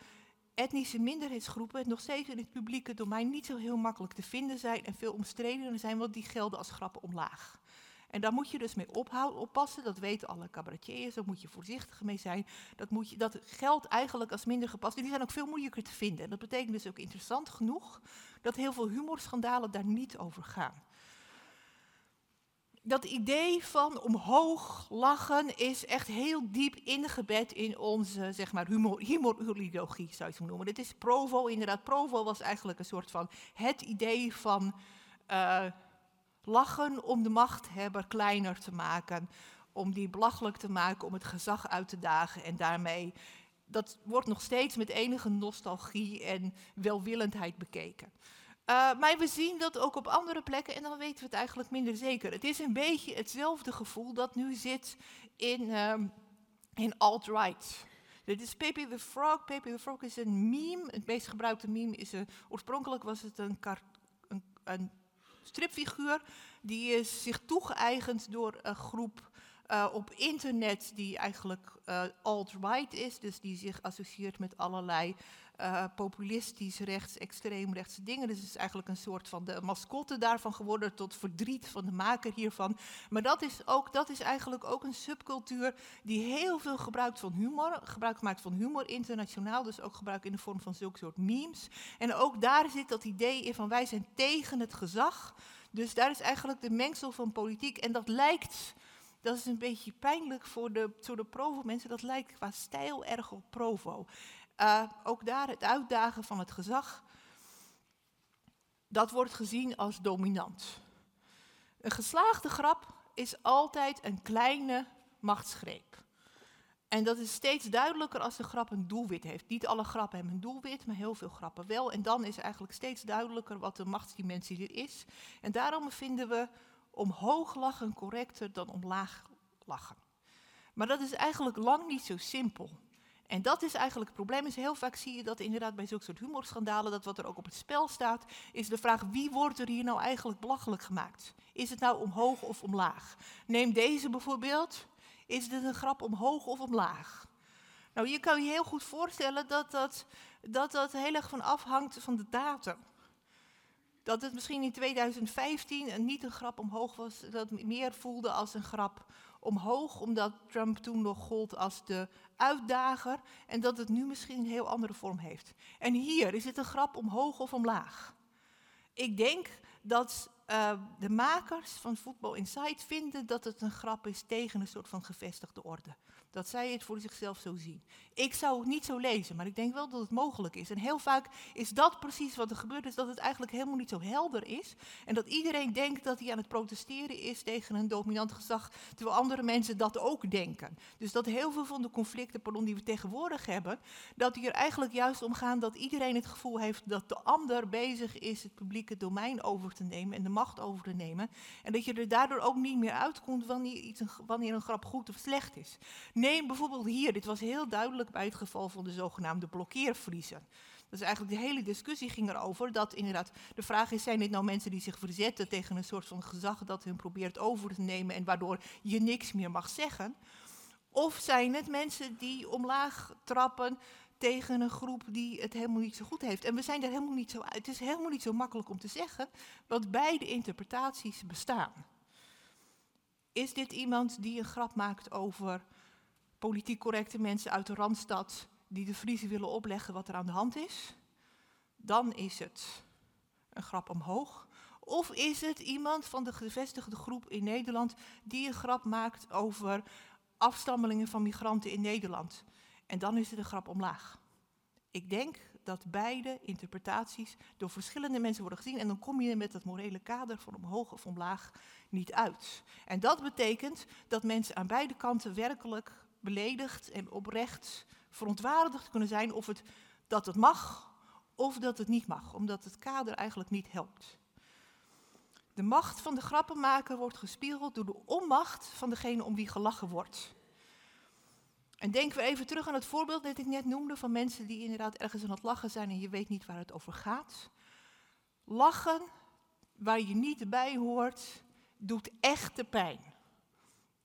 etnische minderheidsgroepen nog steeds in het publieke domein niet zo heel makkelijk te vinden zijn en veel omstredener zijn, want die gelden als grappen omlaag. En daar moet je dus mee ophouden, oppassen, dat weten alle cabaretiers, daar moet je voorzichtig mee zijn. Dat, moet je, dat geldt eigenlijk als minder gepast. Die zijn ook veel moeilijker te vinden. En dat betekent dus ook interessant genoeg dat heel veel humorschandalen daar niet over gaan. Dat idee van omhoog lachen is echt heel diep ingebed in onze zeg maar, humor, zou je het noemen. Dit is Provo, inderdaad. Provo was eigenlijk een soort van het idee van... Uh, Lachen om de machthebber kleiner te maken, om die belachelijk te maken, om het gezag uit te dagen en daarmee, dat wordt nog steeds met enige nostalgie en welwillendheid bekeken. Uh, maar we zien dat ook op andere plekken en dan weten we het eigenlijk minder zeker. Het is een beetje hetzelfde gevoel dat nu zit in, um, in alt-right. Dit is Pepe the Frog. Pepe the Frog is een meme. Het meest gebruikte meme is een, oorspronkelijk was het een, een, een stripfiguur. Die is zich toegeëigend door een groep uh, op internet die eigenlijk uh, alt-right is. Dus die zich associeert met allerlei uh, populistisch rechts, extreemrechtse dingen. Dus het is eigenlijk een soort van de mascotte daarvan geworden tot verdriet van de maker hiervan. Maar dat is, ook, dat is eigenlijk ook een subcultuur die heel veel gebruikt van humor, gebruik maakt van humor internationaal, dus ook gebruik in de vorm van zulke soort memes. En ook daar zit dat idee in van wij zijn tegen het gezag. Dus daar is eigenlijk de mengsel van politiek. En dat lijkt, dat is een beetje pijnlijk voor de, voor de Provo-mensen, dat lijkt qua stijl erg op Provo. Uh, ook daar het uitdagen van het gezag, dat wordt gezien als dominant. Een geslaagde grap is altijd een kleine machtsgreep. En dat is steeds duidelijker als de grap een doelwit heeft. Niet alle grappen hebben een doelwit, maar heel veel grappen wel. En dan is eigenlijk steeds duidelijker wat de machtsdimensie er is. En daarom vinden we omhoog lachen correcter dan omlaag lachen. Maar dat is eigenlijk lang niet zo simpel. En dat is eigenlijk het probleem. Is heel vaak zie je dat inderdaad bij zulke soort humorschandalen, dat wat er ook op het spel staat, is de vraag wie wordt er hier nou eigenlijk belachelijk gemaakt? Is het nou omhoog of omlaag? Neem deze bijvoorbeeld. Is dit een grap omhoog of omlaag? Nou, je kan je heel goed voorstellen dat dat, dat, dat heel erg van afhangt van de datum. Dat het misschien in 2015 niet een grap omhoog was, dat meer voelde als een grap omhoog, omdat Trump toen nog gold als de uitdager en dat het nu misschien een heel andere vorm heeft. En hier is het een grap omhoog of omlaag. Ik denk dat uh, de makers van Football Insight vinden dat het een grap is tegen een soort van gevestigde orde. Dat zij het voor zichzelf zo zien. Ik zou het niet zo lezen, maar ik denk wel dat het mogelijk is. En heel vaak is dat precies wat er gebeurt, is dat het eigenlijk helemaal niet zo helder is. En dat iedereen denkt dat hij aan het protesteren is tegen een dominant gezag, terwijl andere mensen dat ook denken. Dus dat heel veel van de conflicten pardon, die we tegenwoordig hebben, dat die er eigenlijk juist om gaan dat iedereen het gevoel heeft dat de ander bezig is het publieke domein over te nemen en de macht over te nemen. En dat je er daardoor ook niet meer uitkomt wanneer, iets, wanneer een grap goed of slecht is. Neem bijvoorbeeld hier, dit was heel duidelijk bij het geval van de zogenaamde blokkeervriezen. Dus eigenlijk de hele discussie ging erover dat inderdaad de vraag is, zijn dit nou mensen die zich verzetten tegen een soort van gezag dat hun probeert over te nemen en waardoor je niks meer mag zeggen? Of zijn het mensen die omlaag trappen tegen een groep die het helemaal niet zo goed heeft? En we zijn er helemaal niet zo uit. Het is helemaal niet zo makkelijk om te zeggen, want beide interpretaties bestaan is dit iemand die een grap maakt over politiek correcte mensen uit de Randstad die de Friese willen opleggen wat er aan de hand is? Dan is het een grap omhoog. Of is het iemand van de gevestigde groep in Nederland die een grap maakt over afstammelingen van migranten in Nederland? En dan is het een grap omlaag. Ik denk dat beide interpretaties door verschillende mensen worden gezien en dan kom je met dat morele kader van omhoog of omlaag niet uit. En dat betekent dat mensen aan beide kanten werkelijk beledigd en oprecht verontwaardigd kunnen zijn of het, dat het mag of dat het niet mag, omdat het kader eigenlijk niet helpt. De macht van de grappenmaker wordt gespiegeld door de onmacht van degene om wie gelachen wordt. En denken we even terug aan het voorbeeld dat ik net noemde van mensen die inderdaad ergens aan het lachen zijn en je weet niet waar het over gaat. Lachen waar je niet bij hoort, doet echte pijn.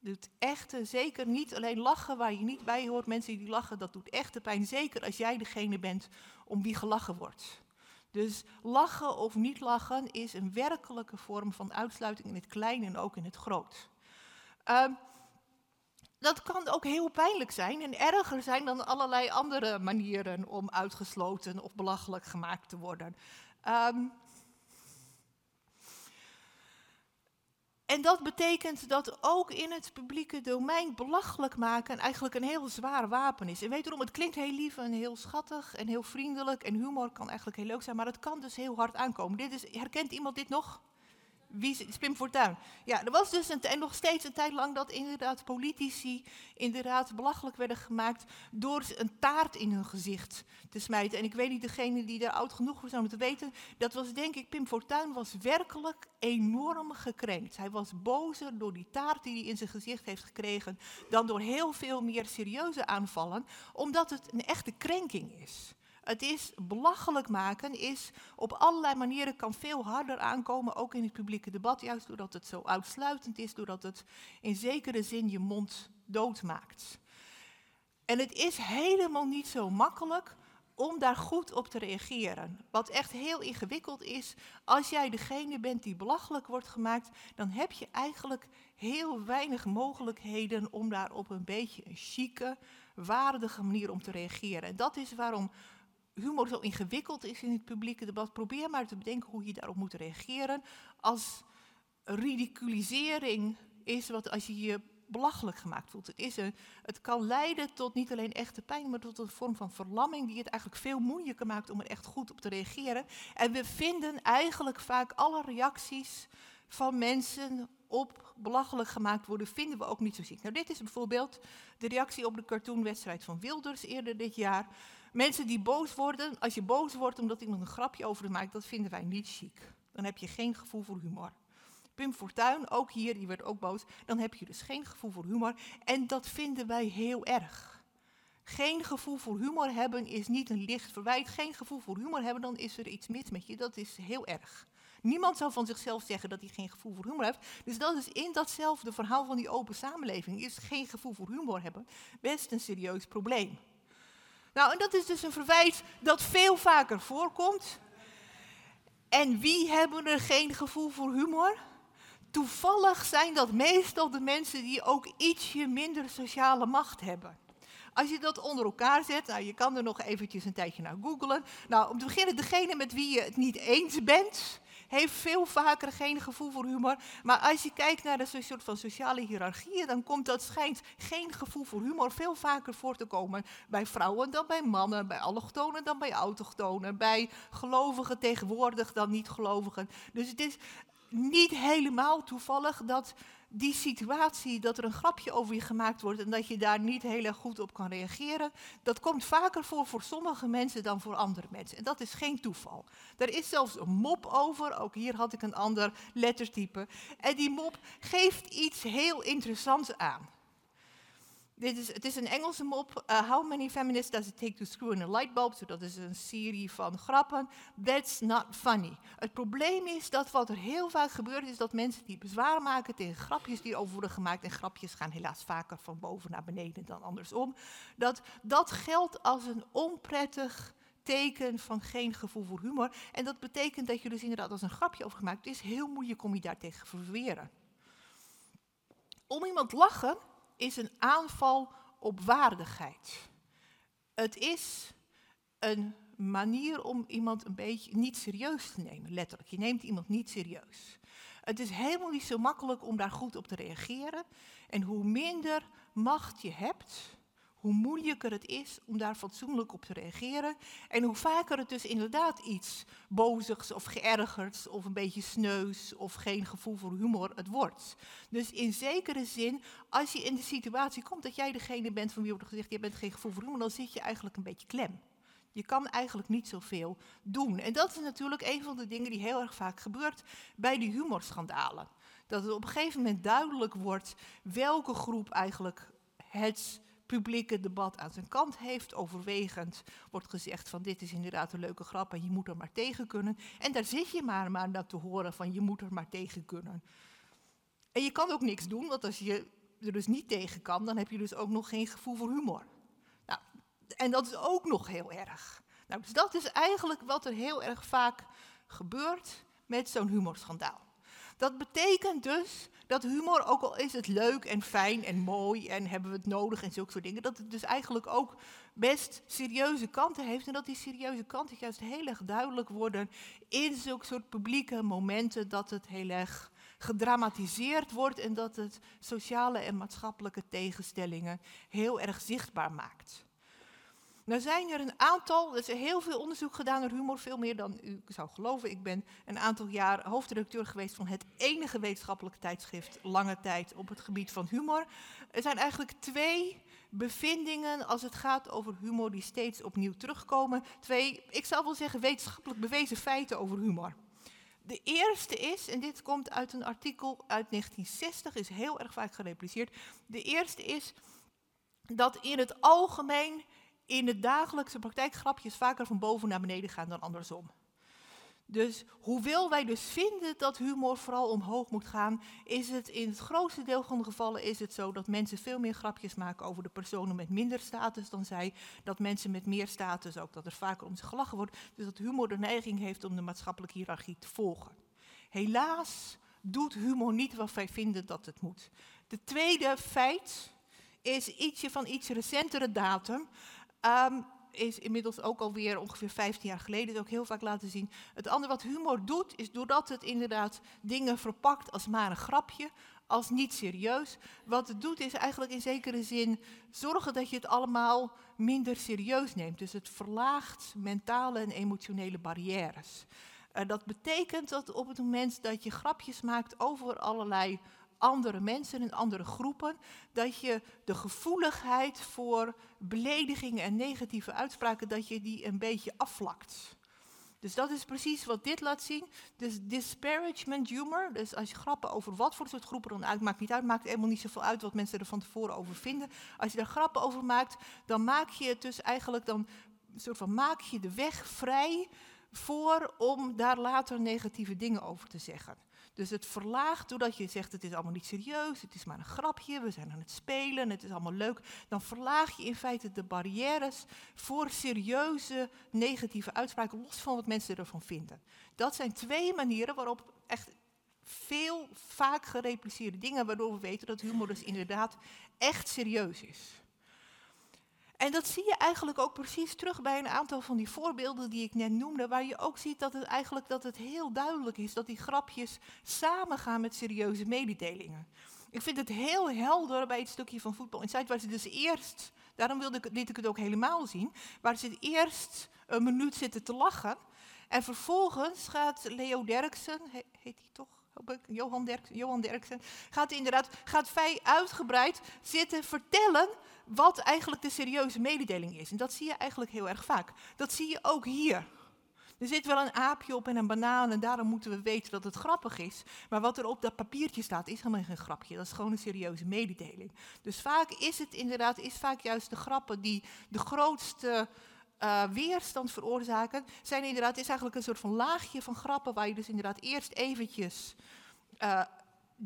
Doet echte, zeker niet alleen lachen waar je niet bij hoort. Mensen die lachen, dat doet echte pijn. Zeker als jij degene bent om wie gelachen wordt. Dus lachen of niet lachen is een werkelijke vorm van uitsluiting in het klein en ook in het groot. Uh, dat kan ook heel pijnlijk zijn en erger zijn dan allerlei andere manieren om uitgesloten of belachelijk gemaakt te worden. Um, en dat betekent dat ook in het publieke domein belachelijk maken eigenlijk een heel zwaar wapen is. En weet erom, het klinkt heel lief en heel schattig en heel vriendelijk en humor kan eigenlijk heel leuk zijn, maar het kan dus heel hard aankomen. Dit is, herkent iemand dit nog? Wie is Pim Fortuyn? Ja, er was dus een, en nog steeds een tijd lang dat inderdaad politici inderdaad belachelijk werden gemaakt door een taart in hun gezicht te smijten. En ik weet niet, degene die daar oud genoeg was om te weten, dat was denk ik, Pim Fortuyn was werkelijk enorm gekrenkt. Hij was bozer door die taart die hij in zijn gezicht heeft gekregen dan door heel veel meer serieuze aanvallen, omdat het een echte krenking is. Het is belachelijk maken, is op allerlei manieren kan veel harder aankomen, ook in het publieke debat, juist doordat het zo uitsluitend is, doordat het in zekere zin je mond doodmaakt. En het is helemaal niet zo makkelijk om daar goed op te reageren. Wat echt heel ingewikkeld is, als jij degene bent die belachelijk wordt gemaakt, dan heb je eigenlijk heel weinig mogelijkheden om daar op een beetje een chique, waardige manier om te reageren. En dat is waarom humor zo ingewikkeld is in het publieke debat, probeer maar te bedenken hoe je daarop moet reageren. Als ridiculisering is wat als je je belachelijk gemaakt voelt. Het, is een, het kan leiden tot niet alleen echte pijn, maar tot een vorm van verlamming die het eigenlijk veel moeilijker maakt om er echt goed op te reageren. En we vinden eigenlijk vaak alle reacties van mensen op belachelijk gemaakt worden, vinden we ook niet zo ziek. Nou, dit is bijvoorbeeld de reactie op de cartoonwedstrijd van Wilders eerder dit jaar. Mensen die boos worden, als je boos wordt omdat iemand een grapje over maakt, dat vinden wij niet chic. Dan heb je geen gevoel voor humor. Pim Fortuyn, ook hier, die werd ook boos. Dan heb je dus geen gevoel voor humor. En dat vinden wij heel erg. Geen gevoel voor humor hebben is niet een licht verwijt. Geen gevoel voor humor hebben, dan is er iets mis met je. Dat is heel erg. Niemand zou van zichzelf zeggen dat hij geen gevoel voor humor heeft. Dus dat is in datzelfde verhaal van die open samenleving. Is geen gevoel voor humor hebben best een serieus probleem. Nou, en dat is dus een verwijt dat veel vaker voorkomt. En wie hebben er geen gevoel voor humor? Toevallig zijn dat meestal de mensen die ook ietsje minder sociale macht hebben. Als je dat onder elkaar zet, nou, je kan er nog eventjes een tijdje naar googlen. Nou, om te beginnen, degene met wie je het niet eens bent, heeft veel vaker geen gevoel voor humor. Maar als je kijkt naar de soort van sociale hiërarchieën, dan komt dat schijnt geen gevoel voor humor veel vaker voor te komen bij vrouwen dan bij mannen, bij allochtonen dan bij autochtonen, bij gelovigen tegenwoordig dan niet-gelovigen. Dus het is niet helemaal toevallig dat die situatie, dat er een grapje over je gemaakt wordt en dat je daar niet heel erg goed op kan reageren, dat komt vaker voor voor sommige mensen dan voor andere mensen. En dat is geen toeval. Er is zelfs een mop over, ook hier had ik een ander lettertype. En die mop geeft iets heel interessants aan. Dit is, het is een Engelse mop. Uh, how many feminists does it take to screw in a light bulb? Dat is een serie van grappen. That's not funny. Het probleem is dat wat er heel vaak gebeurt, is dat mensen die bezwaar maken tegen grapjes die over worden gemaakt, en grapjes gaan helaas vaker van boven naar beneden dan andersom, dat dat geldt als een onprettig teken van geen gevoel voor humor. En dat betekent dat je dus inderdaad als een grapje over gemaakt, is heel moeilijk om je daartegen te verweren. Om iemand lachen is een aanval op waardigheid. Het is een manier om iemand een beetje niet serieus te nemen, letterlijk. Je neemt iemand niet serieus. Het is helemaal niet zo makkelijk om daar goed op te reageren. En hoe minder macht je hebt, hoe moeilijker het is om daar fatsoenlijk op te reageren. En hoe vaker het dus inderdaad iets bozigs of geërgerds of een beetje sneus of geen gevoel voor humor het wordt. Dus in zekere zin, als je in de situatie komt dat jij degene bent van wie wordt gezegd, je bent geen gevoel voor humor, dan zit je eigenlijk een beetje klem. Je kan eigenlijk niet zoveel doen. En dat is natuurlijk een van de dingen die heel erg vaak gebeurt bij die humorschandalen. Dat het op een gegeven moment duidelijk wordt welke groep eigenlijk het publieke debat aan zijn kant heeft. Overwegend wordt gezegd van dit is inderdaad een leuke grap en je moet er maar tegen kunnen. En daar zit je maar, maar naar te horen van je moet er maar tegen kunnen. En je kan ook niks doen, want als je er dus niet tegen kan, dan heb je dus ook nog geen gevoel voor humor. Nou, en dat is ook nog heel erg. Nou, dus dat is eigenlijk wat er heel erg vaak gebeurt met zo'n humorschandaal. Dat betekent dus dat humor, ook al is het leuk en fijn en mooi en hebben we het nodig en zulke soort dingen, dat het dus eigenlijk ook best serieuze kanten heeft. En dat die serieuze kanten juist heel erg duidelijk worden in zulke soort publieke momenten, dat het heel erg gedramatiseerd wordt en dat het sociale en maatschappelijke tegenstellingen heel erg zichtbaar maakt. Nou zijn er een aantal, er is heel veel onderzoek gedaan naar humor, veel meer dan u zou geloven. Ik ben een aantal jaar hoofdredacteur geweest van het enige wetenschappelijke tijdschrift lange tijd op het gebied van humor. Er zijn eigenlijk twee bevindingen als het gaat over humor die steeds opnieuw terugkomen. Twee, ik zou wel zeggen, wetenschappelijk bewezen feiten over humor. De eerste is, en dit komt uit een artikel uit 1960, is heel erg vaak gerepliceerd. De eerste is dat in het algemeen in de dagelijkse praktijk grapjes vaker van boven naar beneden gaan dan andersom. Dus hoewel wij dus vinden dat humor vooral omhoog moet gaan, is het in het grootste deel van de gevallen is het zo dat mensen veel meer grapjes maken over de personen met minder status dan zij. Dat mensen met meer status ook, dat er vaker om ze gelachen wordt. Dus dat humor de neiging heeft om de maatschappelijke hiërarchie te volgen. Helaas doet humor niet wat wij vinden dat het moet. De tweede feit is ietsje van iets recentere datum. Ehm, is inmiddels ook alweer ongeveer 15 jaar geleden, ook heel vaak laten zien. Het andere wat humor doet, is doordat het inderdaad dingen verpakt als maar een grapje, als niet serieus. Wat het doet is eigenlijk in zekere zin zorgen dat je het allemaal minder serieus neemt. Dus het verlaagt mentale en emotionele barrières. Uh, dat betekent dat op het moment dat je grapjes maakt over allerlei andere mensen en andere groepen, dat je de gevoeligheid voor beledigingen en negatieve uitspraken, dat je die een beetje afvlakt. Dus dat is precies wat dit laat zien. Dus disparagement humor, dus als je grappen over wat voor soort groepen dan uit, maakt niet uit, maakt helemaal niet zoveel uit wat mensen er van tevoren over vinden. Als je daar grappen over maakt, dan maak je het dus eigenlijk, dan soort van maak je de weg vrij voor om daar later negatieve dingen over te zeggen. Dus het verlaagt, doordat je zegt het is allemaal niet serieus, het is maar een grapje, we zijn aan het spelen, het is allemaal leuk. Dan verlaag je in feite de barrières voor serieuze negatieve uitspraken, los van wat mensen ervan vinden. Dat zijn twee manieren waarop echt veel vaak gerepliceerde dingen, waardoor we weten dat humor dus inderdaad echt serieus is. En dat zie je eigenlijk ook precies terug bij een aantal van die voorbeelden die ik net noemde, waar je ook ziet dat het eigenlijk dat het heel duidelijk is dat die grapjes samengaan met serieuze mededelingen. Ik vind het heel helder bij het stukje van Voetbal Insight, waar ze dus eerst, daarom wilde ik, liet ik het ook helemaal zien, waar ze eerst een minuut zitten te lachen. En vervolgens gaat Leo Derksen, heet hij toch? Johan Derksen, Johan Derksen, gaat inderdaad gaat vrij uitgebreid zitten vertellen wat eigenlijk de serieuze mededeling is. En dat zie je eigenlijk heel erg vaak. Dat zie je ook hier. Er zit wel een aapje op en een banaan en daarom moeten we weten dat het grappig is. Maar wat er op dat papiertje staat is helemaal geen grapje. Dat is gewoon een serieuze mededeling. Dus vaak is het inderdaad, is vaak juist de grappen die de grootste uh, weerstand veroorzaken, zijn inderdaad, is eigenlijk een soort van laagje van grappen waar je dus inderdaad eerst eventjes uh,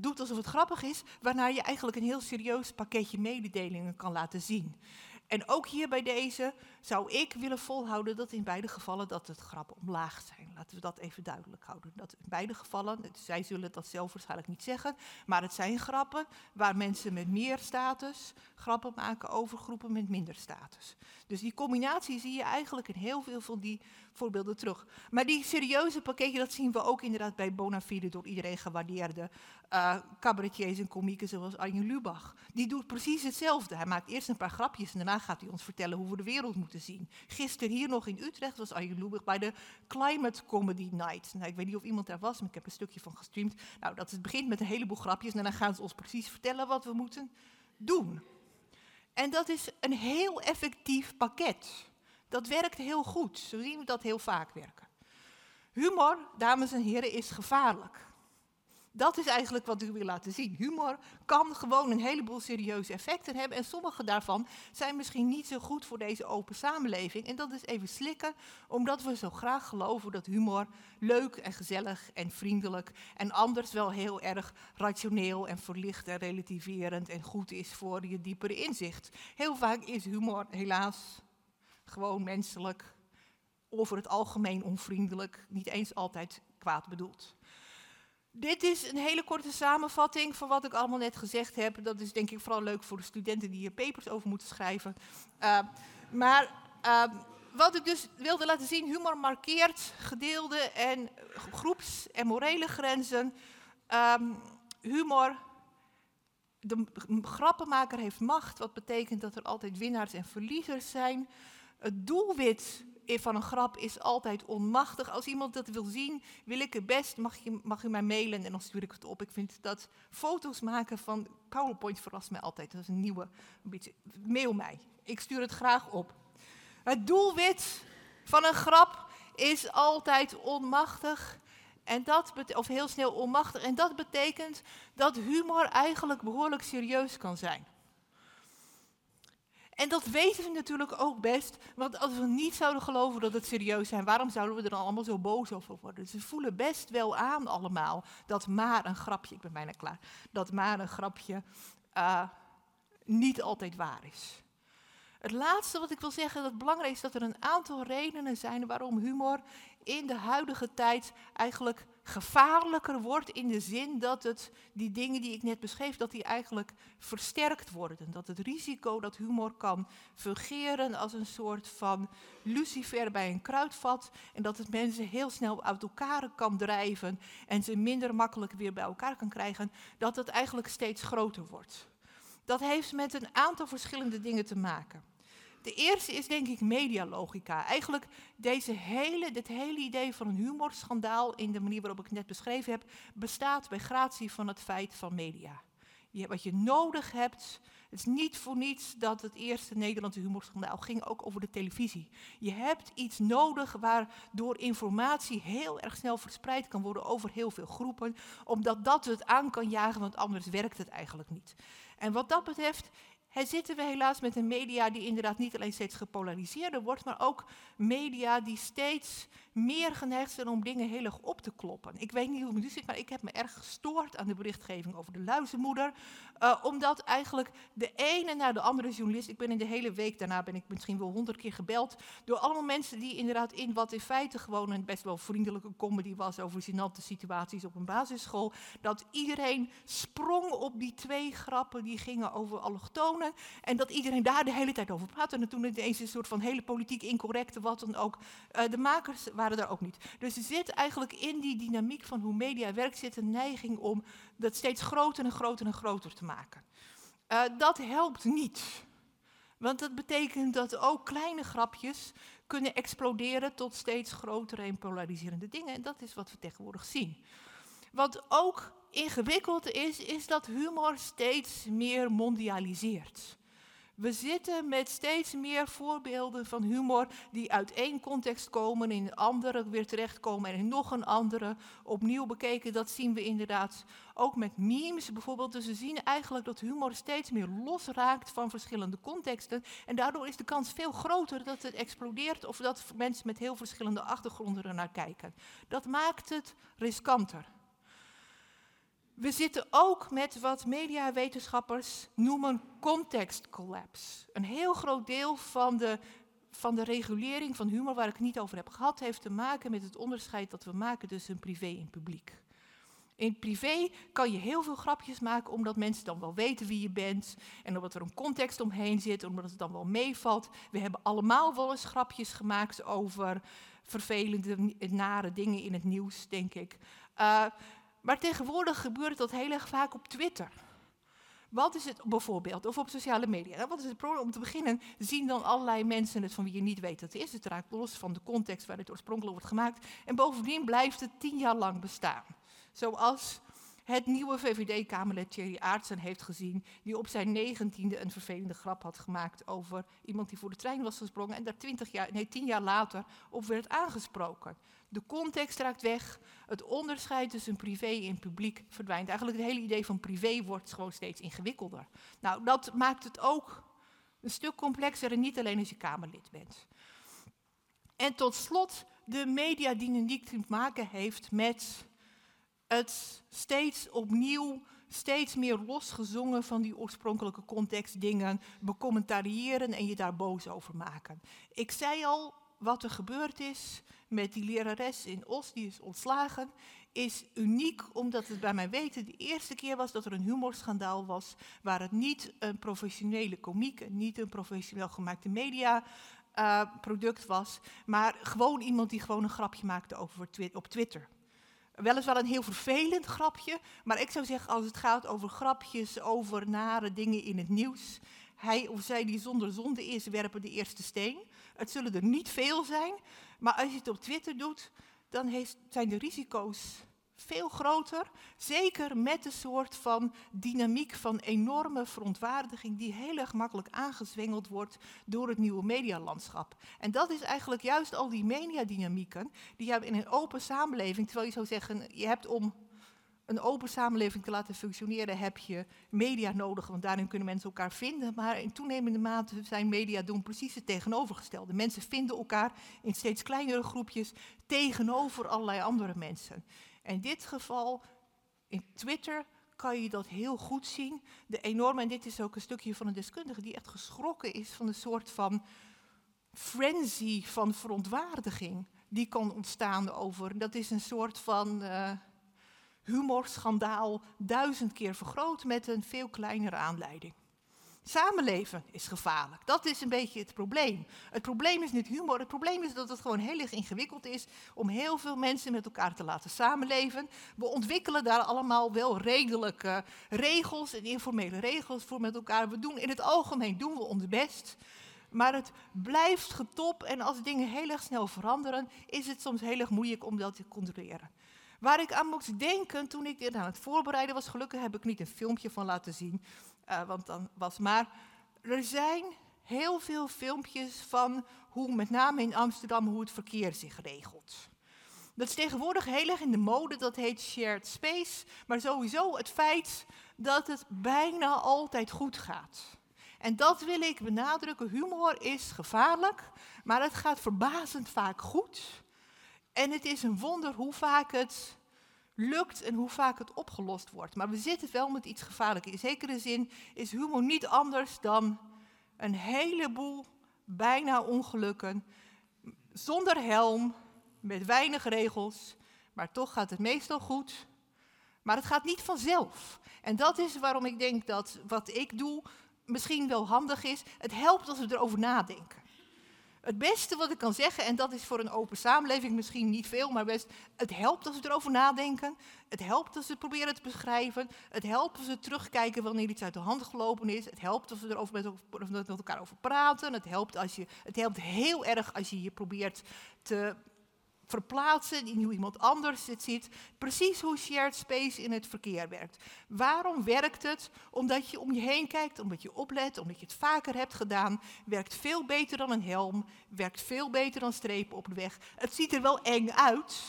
doet alsof het grappig is, waarna je eigenlijk een heel serieus pakketje mededelingen kan laten zien. En ook hier bij deze zou ik willen volhouden dat in beide gevallen dat het grappen omlaag zijn. Laten we dat even duidelijk houden. Dat in beide gevallen, zij zullen dat zelf waarschijnlijk niet zeggen, maar het zijn grappen waar mensen met meer status grappen maken over groepen met minder status. Dus die combinatie zie je eigenlijk in heel veel van die voorbeelden terug. Maar die serieuze pakketje, dat zien we ook inderdaad bij Bonafide door iedereen gewaardeerde uh, cabaretiers en komieken zoals Arjen Lubach. Die doet precies hetzelfde. Hij maakt eerst een paar grapjes en daarna gaat hij ons vertellen hoe we de wereld moeten zien. Gisteren hier nog in Utrecht was Arjen Lubach bij de Climate Comedy Night. Nou, ik weet niet of iemand daar was, maar ik heb een stukje van gestreamd. Nou, dat het begint met een heleboel grapjes en dan gaan ze ons precies vertellen wat we moeten doen. En dat is een heel effectief pakket. Dat werkt heel goed. Zo zien we dat heel vaak werken. Humor, dames en heren, is gevaarlijk. Dat is eigenlijk wat ik wil laten zien. Humor kan gewoon een heleboel serieuze effecten hebben. En sommige daarvan zijn misschien niet zo goed voor deze open samenleving. En dat is even slikken, omdat we zo graag geloven dat humor leuk en gezellig en vriendelijk en anders wel heel erg rationeel en verlicht en relativerend en goed is voor je diepere inzicht. Heel vaak is humor helaas gewoon menselijk, over het algemeen onvriendelijk, niet eens altijd kwaad bedoeld. Dit is een hele korte samenvatting van wat ik allemaal net gezegd heb. Dat is denk ik vooral leuk voor de studenten die hier papers over moeten schrijven. Uh, maar uh, wat ik dus wilde laten zien, humor markeert gedeelde en groeps- en morele grenzen. Um, humor, de grappenmaker heeft macht, wat betekent dat er altijd winnaars en verliezers zijn. Het doelwit van een grap is altijd onmachtig. Als iemand dat wil zien, wil ik het best, mag je, mag je mij mailen en dan stuur ik het op. Ik vind dat foto's maken van PowerPoint verrast mij altijd. Dat is een nieuwe, een beetje, mail mij. Ik stuur het graag op. Het doelwit van een grap is altijd onmachtig. En dat of heel snel onmachtig. En dat betekent dat humor eigenlijk behoorlijk serieus kan zijn. En dat weten we natuurlijk ook best, want als we niet zouden geloven dat het serieus zijn, waarom zouden we er dan allemaal zo boos over worden? Ze voelen best wel aan allemaal dat maar een grapje, ik ben bijna klaar, dat maar een grapje uh, niet altijd waar is. Het laatste wat ik wil zeggen, dat belangrijk is dat er een aantal redenen zijn waarom humor in de huidige tijd eigenlijk gevaarlijker wordt in de zin dat het, die dingen die ik net beschreef, dat die eigenlijk versterkt worden. Dat het risico dat humor kan fungeren als een soort van lucifer bij een kruidvat en dat het mensen heel snel uit elkaar kan drijven en ze minder makkelijk weer bij elkaar kan krijgen, dat het eigenlijk steeds groter wordt. Dat heeft met een aantal verschillende dingen te maken. De eerste is denk ik medialogica. Eigenlijk deze hele, dit hele idee van een humorschandaal in de manier waarop ik het net beschreven heb, bestaat bij gratie van het feit van media. Je, wat je nodig hebt, het is niet voor niets dat het eerste Nederlandse humorschandaal ging ook over de televisie. Je hebt iets nodig waardoor informatie heel erg snel verspreid kan worden over heel veel groepen, omdat dat het aan kan jagen, want anders werkt het eigenlijk niet. En wat dat betreft hij zitten we helaas met een media die inderdaad niet alleen steeds gepolariseerder wordt, maar ook media die steeds meer geneigd zijn om dingen heel erg op te kloppen. Ik weet niet hoe het nu zit, maar ik heb me erg gestoord aan de berichtgeving over de luizenmoeder. Uh, omdat eigenlijk de ene naar de andere journalist, ik ben in de hele week daarna ben ik misschien wel honderd keer gebeld, door allemaal mensen die inderdaad in wat in feite gewoon een best wel vriendelijke comedy was over gênante situaties op een basisschool, dat iedereen sprong op die twee grappen die gingen over allochtonen en dat iedereen daar de hele tijd over praatte. En toen ineens een soort van hele politiek incorrecte, wat dan ook, uh, de makers waren er ook niet. Dus er zit eigenlijk in die dynamiek van hoe media werkt, zit een neiging om dat steeds groter en groter en groter te maken. Uh, dat helpt niet. Want dat betekent dat ook kleine grapjes kunnen exploderen tot steeds grotere en polariserende dingen. En dat is wat we tegenwoordig zien. Wat ook ingewikkeld is, is dat humor steeds meer mondialiseert. We zitten met steeds meer voorbeelden van humor die uit één context komen, in een andere weer terechtkomen en in nog een andere opnieuw bekeken. Dat zien we inderdaad ook met memes bijvoorbeeld. Dus we zien eigenlijk dat humor steeds meer losraakt van verschillende contexten. En daardoor is de kans veel groter dat het explodeert of dat mensen met heel verschillende achtergronden er naar kijken. Dat maakt het riskanter. We zitten ook met wat mediawetenschappers noemen context collapse. Een heel groot deel van de, van de regulering van humor, waar ik het niet over heb gehad, heeft te maken met het onderscheid dat we maken tussen privé en publiek. In privé kan je heel veel grapjes maken omdat mensen dan wel weten wie je bent en omdat er een context omheen zit, omdat het dan wel meevalt. We hebben allemaal wel eens grapjes gemaakt over vervelende, nare dingen in het nieuws, denk ik. Uh, maar tegenwoordig gebeurt dat heel erg vaak op Twitter. Wat is het bijvoorbeeld, of op sociale media? Wat is het probleem? Om te beginnen zien dan allerlei mensen het van wie je niet weet dat het is. Het raakt los van de context waar het oorspronkelijk wordt gemaakt. En bovendien blijft het tien jaar lang bestaan. Zoals het nieuwe VVD-Kamerlid Thierry Aartsen heeft gezien, die op zijn negentiende een vervelende grap had gemaakt over iemand die voor de trein was gesprongen en daar twintig jaar, nee, tien jaar later op werd aangesproken. De context raakt weg, het onderscheid tussen privé en publiek verdwijnt. Eigenlijk het hele idee van privé wordt gewoon steeds ingewikkelder. Nou, dat maakt het ook een stuk complexer en niet alleen als je Kamerlid bent. En tot slot de mediadynamiek die te maken heeft met het steeds opnieuw, steeds meer losgezongen van die oorspronkelijke contextdingen becommentariëren en je daar boos over maken. Ik zei al, wat er gebeurd is met die lerares in Os, die is ontslagen, is uniek omdat het bij mij weten de eerste keer was dat er een humorschandaal was, waar het niet een professionele komiek niet een professioneel gemaakte media uh, product was, maar gewoon iemand die gewoon een grapje maakte over op Twitter. Weliswaar een heel vervelend grapje, maar ik zou zeggen als het gaat over grapjes, over nare dingen in het nieuws, hij of zij die zonder zonde is, werpen de eerste steen. Het zullen er niet veel zijn, maar als je het op Twitter doet, dan zijn de risico's veel groter. Zeker met een soort van dynamiek van enorme verontwaardiging die heel erg makkelijk aangezwengeld wordt door het nieuwe medialandschap. En dat is eigenlijk juist al die mediadynamieken die je hebt in een open samenleving, terwijl je zou zeggen, je hebt om een open samenleving te laten functioneren heb je media nodig, want daarin kunnen mensen elkaar vinden. Maar in toenemende mate zijn media doen precies het tegenovergestelde. Mensen vinden elkaar in steeds kleinere groepjes tegenover allerlei andere mensen. In dit geval, in Twitter, kan je dat heel goed zien. De enorme, en dit is ook een stukje van een deskundige die echt geschrokken is van een soort van frenzy van verontwaardiging die kan ontstaan over. Dat is een soort van. Uh, humorschandaal duizend keer vergroot met een veel kleinere aanleiding. Samenleven is gevaarlijk. Dat is een beetje het probleem. Het probleem is niet humor. Het probleem is dat het gewoon heel erg ingewikkeld is om heel veel mensen met elkaar te laten samenleven. We ontwikkelen daar allemaal wel redelijke regels en informele regels voor met elkaar. We doen in het algemeen doen we ons best. Maar het blijft getop en als dingen heel erg snel veranderen, is het soms heel erg moeilijk om dat te controleren. Waar ik aan moest denken toen ik dit aan het voorbereiden was, gelukkig heb ik niet een filmpje van laten zien, uh, want dan was maar. Er zijn heel veel filmpjes van hoe, met name in Amsterdam, hoe het verkeer zich regelt. Dat is tegenwoordig heel erg in de mode, dat heet shared space, maar sowieso het feit dat het bijna altijd goed gaat. En dat wil ik benadrukken. Humor is gevaarlijk, maar het gaat verbazend vaak goed. En het is een wonder hoe vaak het lukt en hoe vaak het opgelost wordt. Maar we zitten wel met iets gevaarlijks. In zekere zin is humor niet anders dan een heleboel bijna ongelukken. Zonder helm, met weinig regels, maar toch gaat het meestal goed. Maar het gaat niet vanzelf. En dat is waarom ik denk dat wat ik doe misschien wel handig is. Het helpt als we erover nadenken. Het beste wat ik kan zeggen, en dat is voor een open samenleving misschien niet veel, maar best, het helpt als we erover nadenken. Het helpt als we het proberen te beschrijven. Het helpt als we terugkijken wanneer iets uit de hand gelopen is. Het helpt als we erover met, met elkaar over praten. Het helpt, als je, het helpt heel erg als je je probeert te verplaatsen in hoe iemand anders het ziet. Precies hoe shared space in het verkeer werkt. Waarom werkt het? Omdat je om je heen kijkt, omdat je oplet, omdat je het vaker hebt gedaan. Werkt veel beter dan een helm, werkt veel beter dan strepen op de weg. Het ziet er wel eng uit.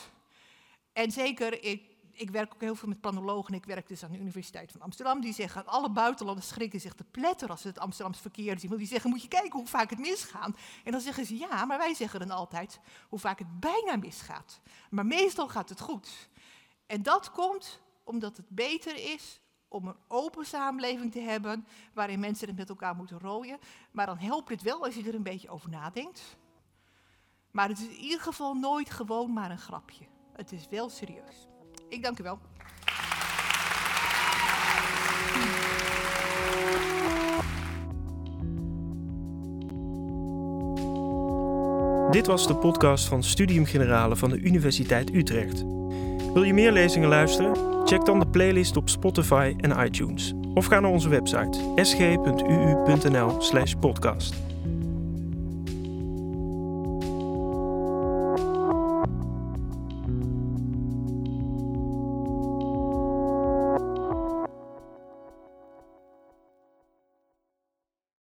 En zeker, ik ik werk ook heel veel met planologen. Ik werk dus aan de Universiteit van Amsterdam. Die zeggen, alle buitenlanders schrikken zich te pletter als ze het Amsterdamse verkeer zien. Want die zeggen, moet je kijken hoe vaak het misgaat. En dan zeggen ze, ja, maar wij zeggen dan altijd hoe vaak het bijna misgaat. Maar meestal gaat het goed. En dat komt omdat het beter is om een open samenleving te hebben waarin mensen het met elkaar moeten rooien. Maar dan helpt het wel als je er een beetje over nadenkt. Maar het is in ieder geval nooit gewoon maar een grapje. Het is wel serieus. Ik dank u wel. Dit was de podcast van Studium Generale van de Universiteit Utrecht. Wil je meer lezingen luisteren? Check dan de playlist op Spotify en iTunes. Of ga naar onze website sg.uu.nl/podcast.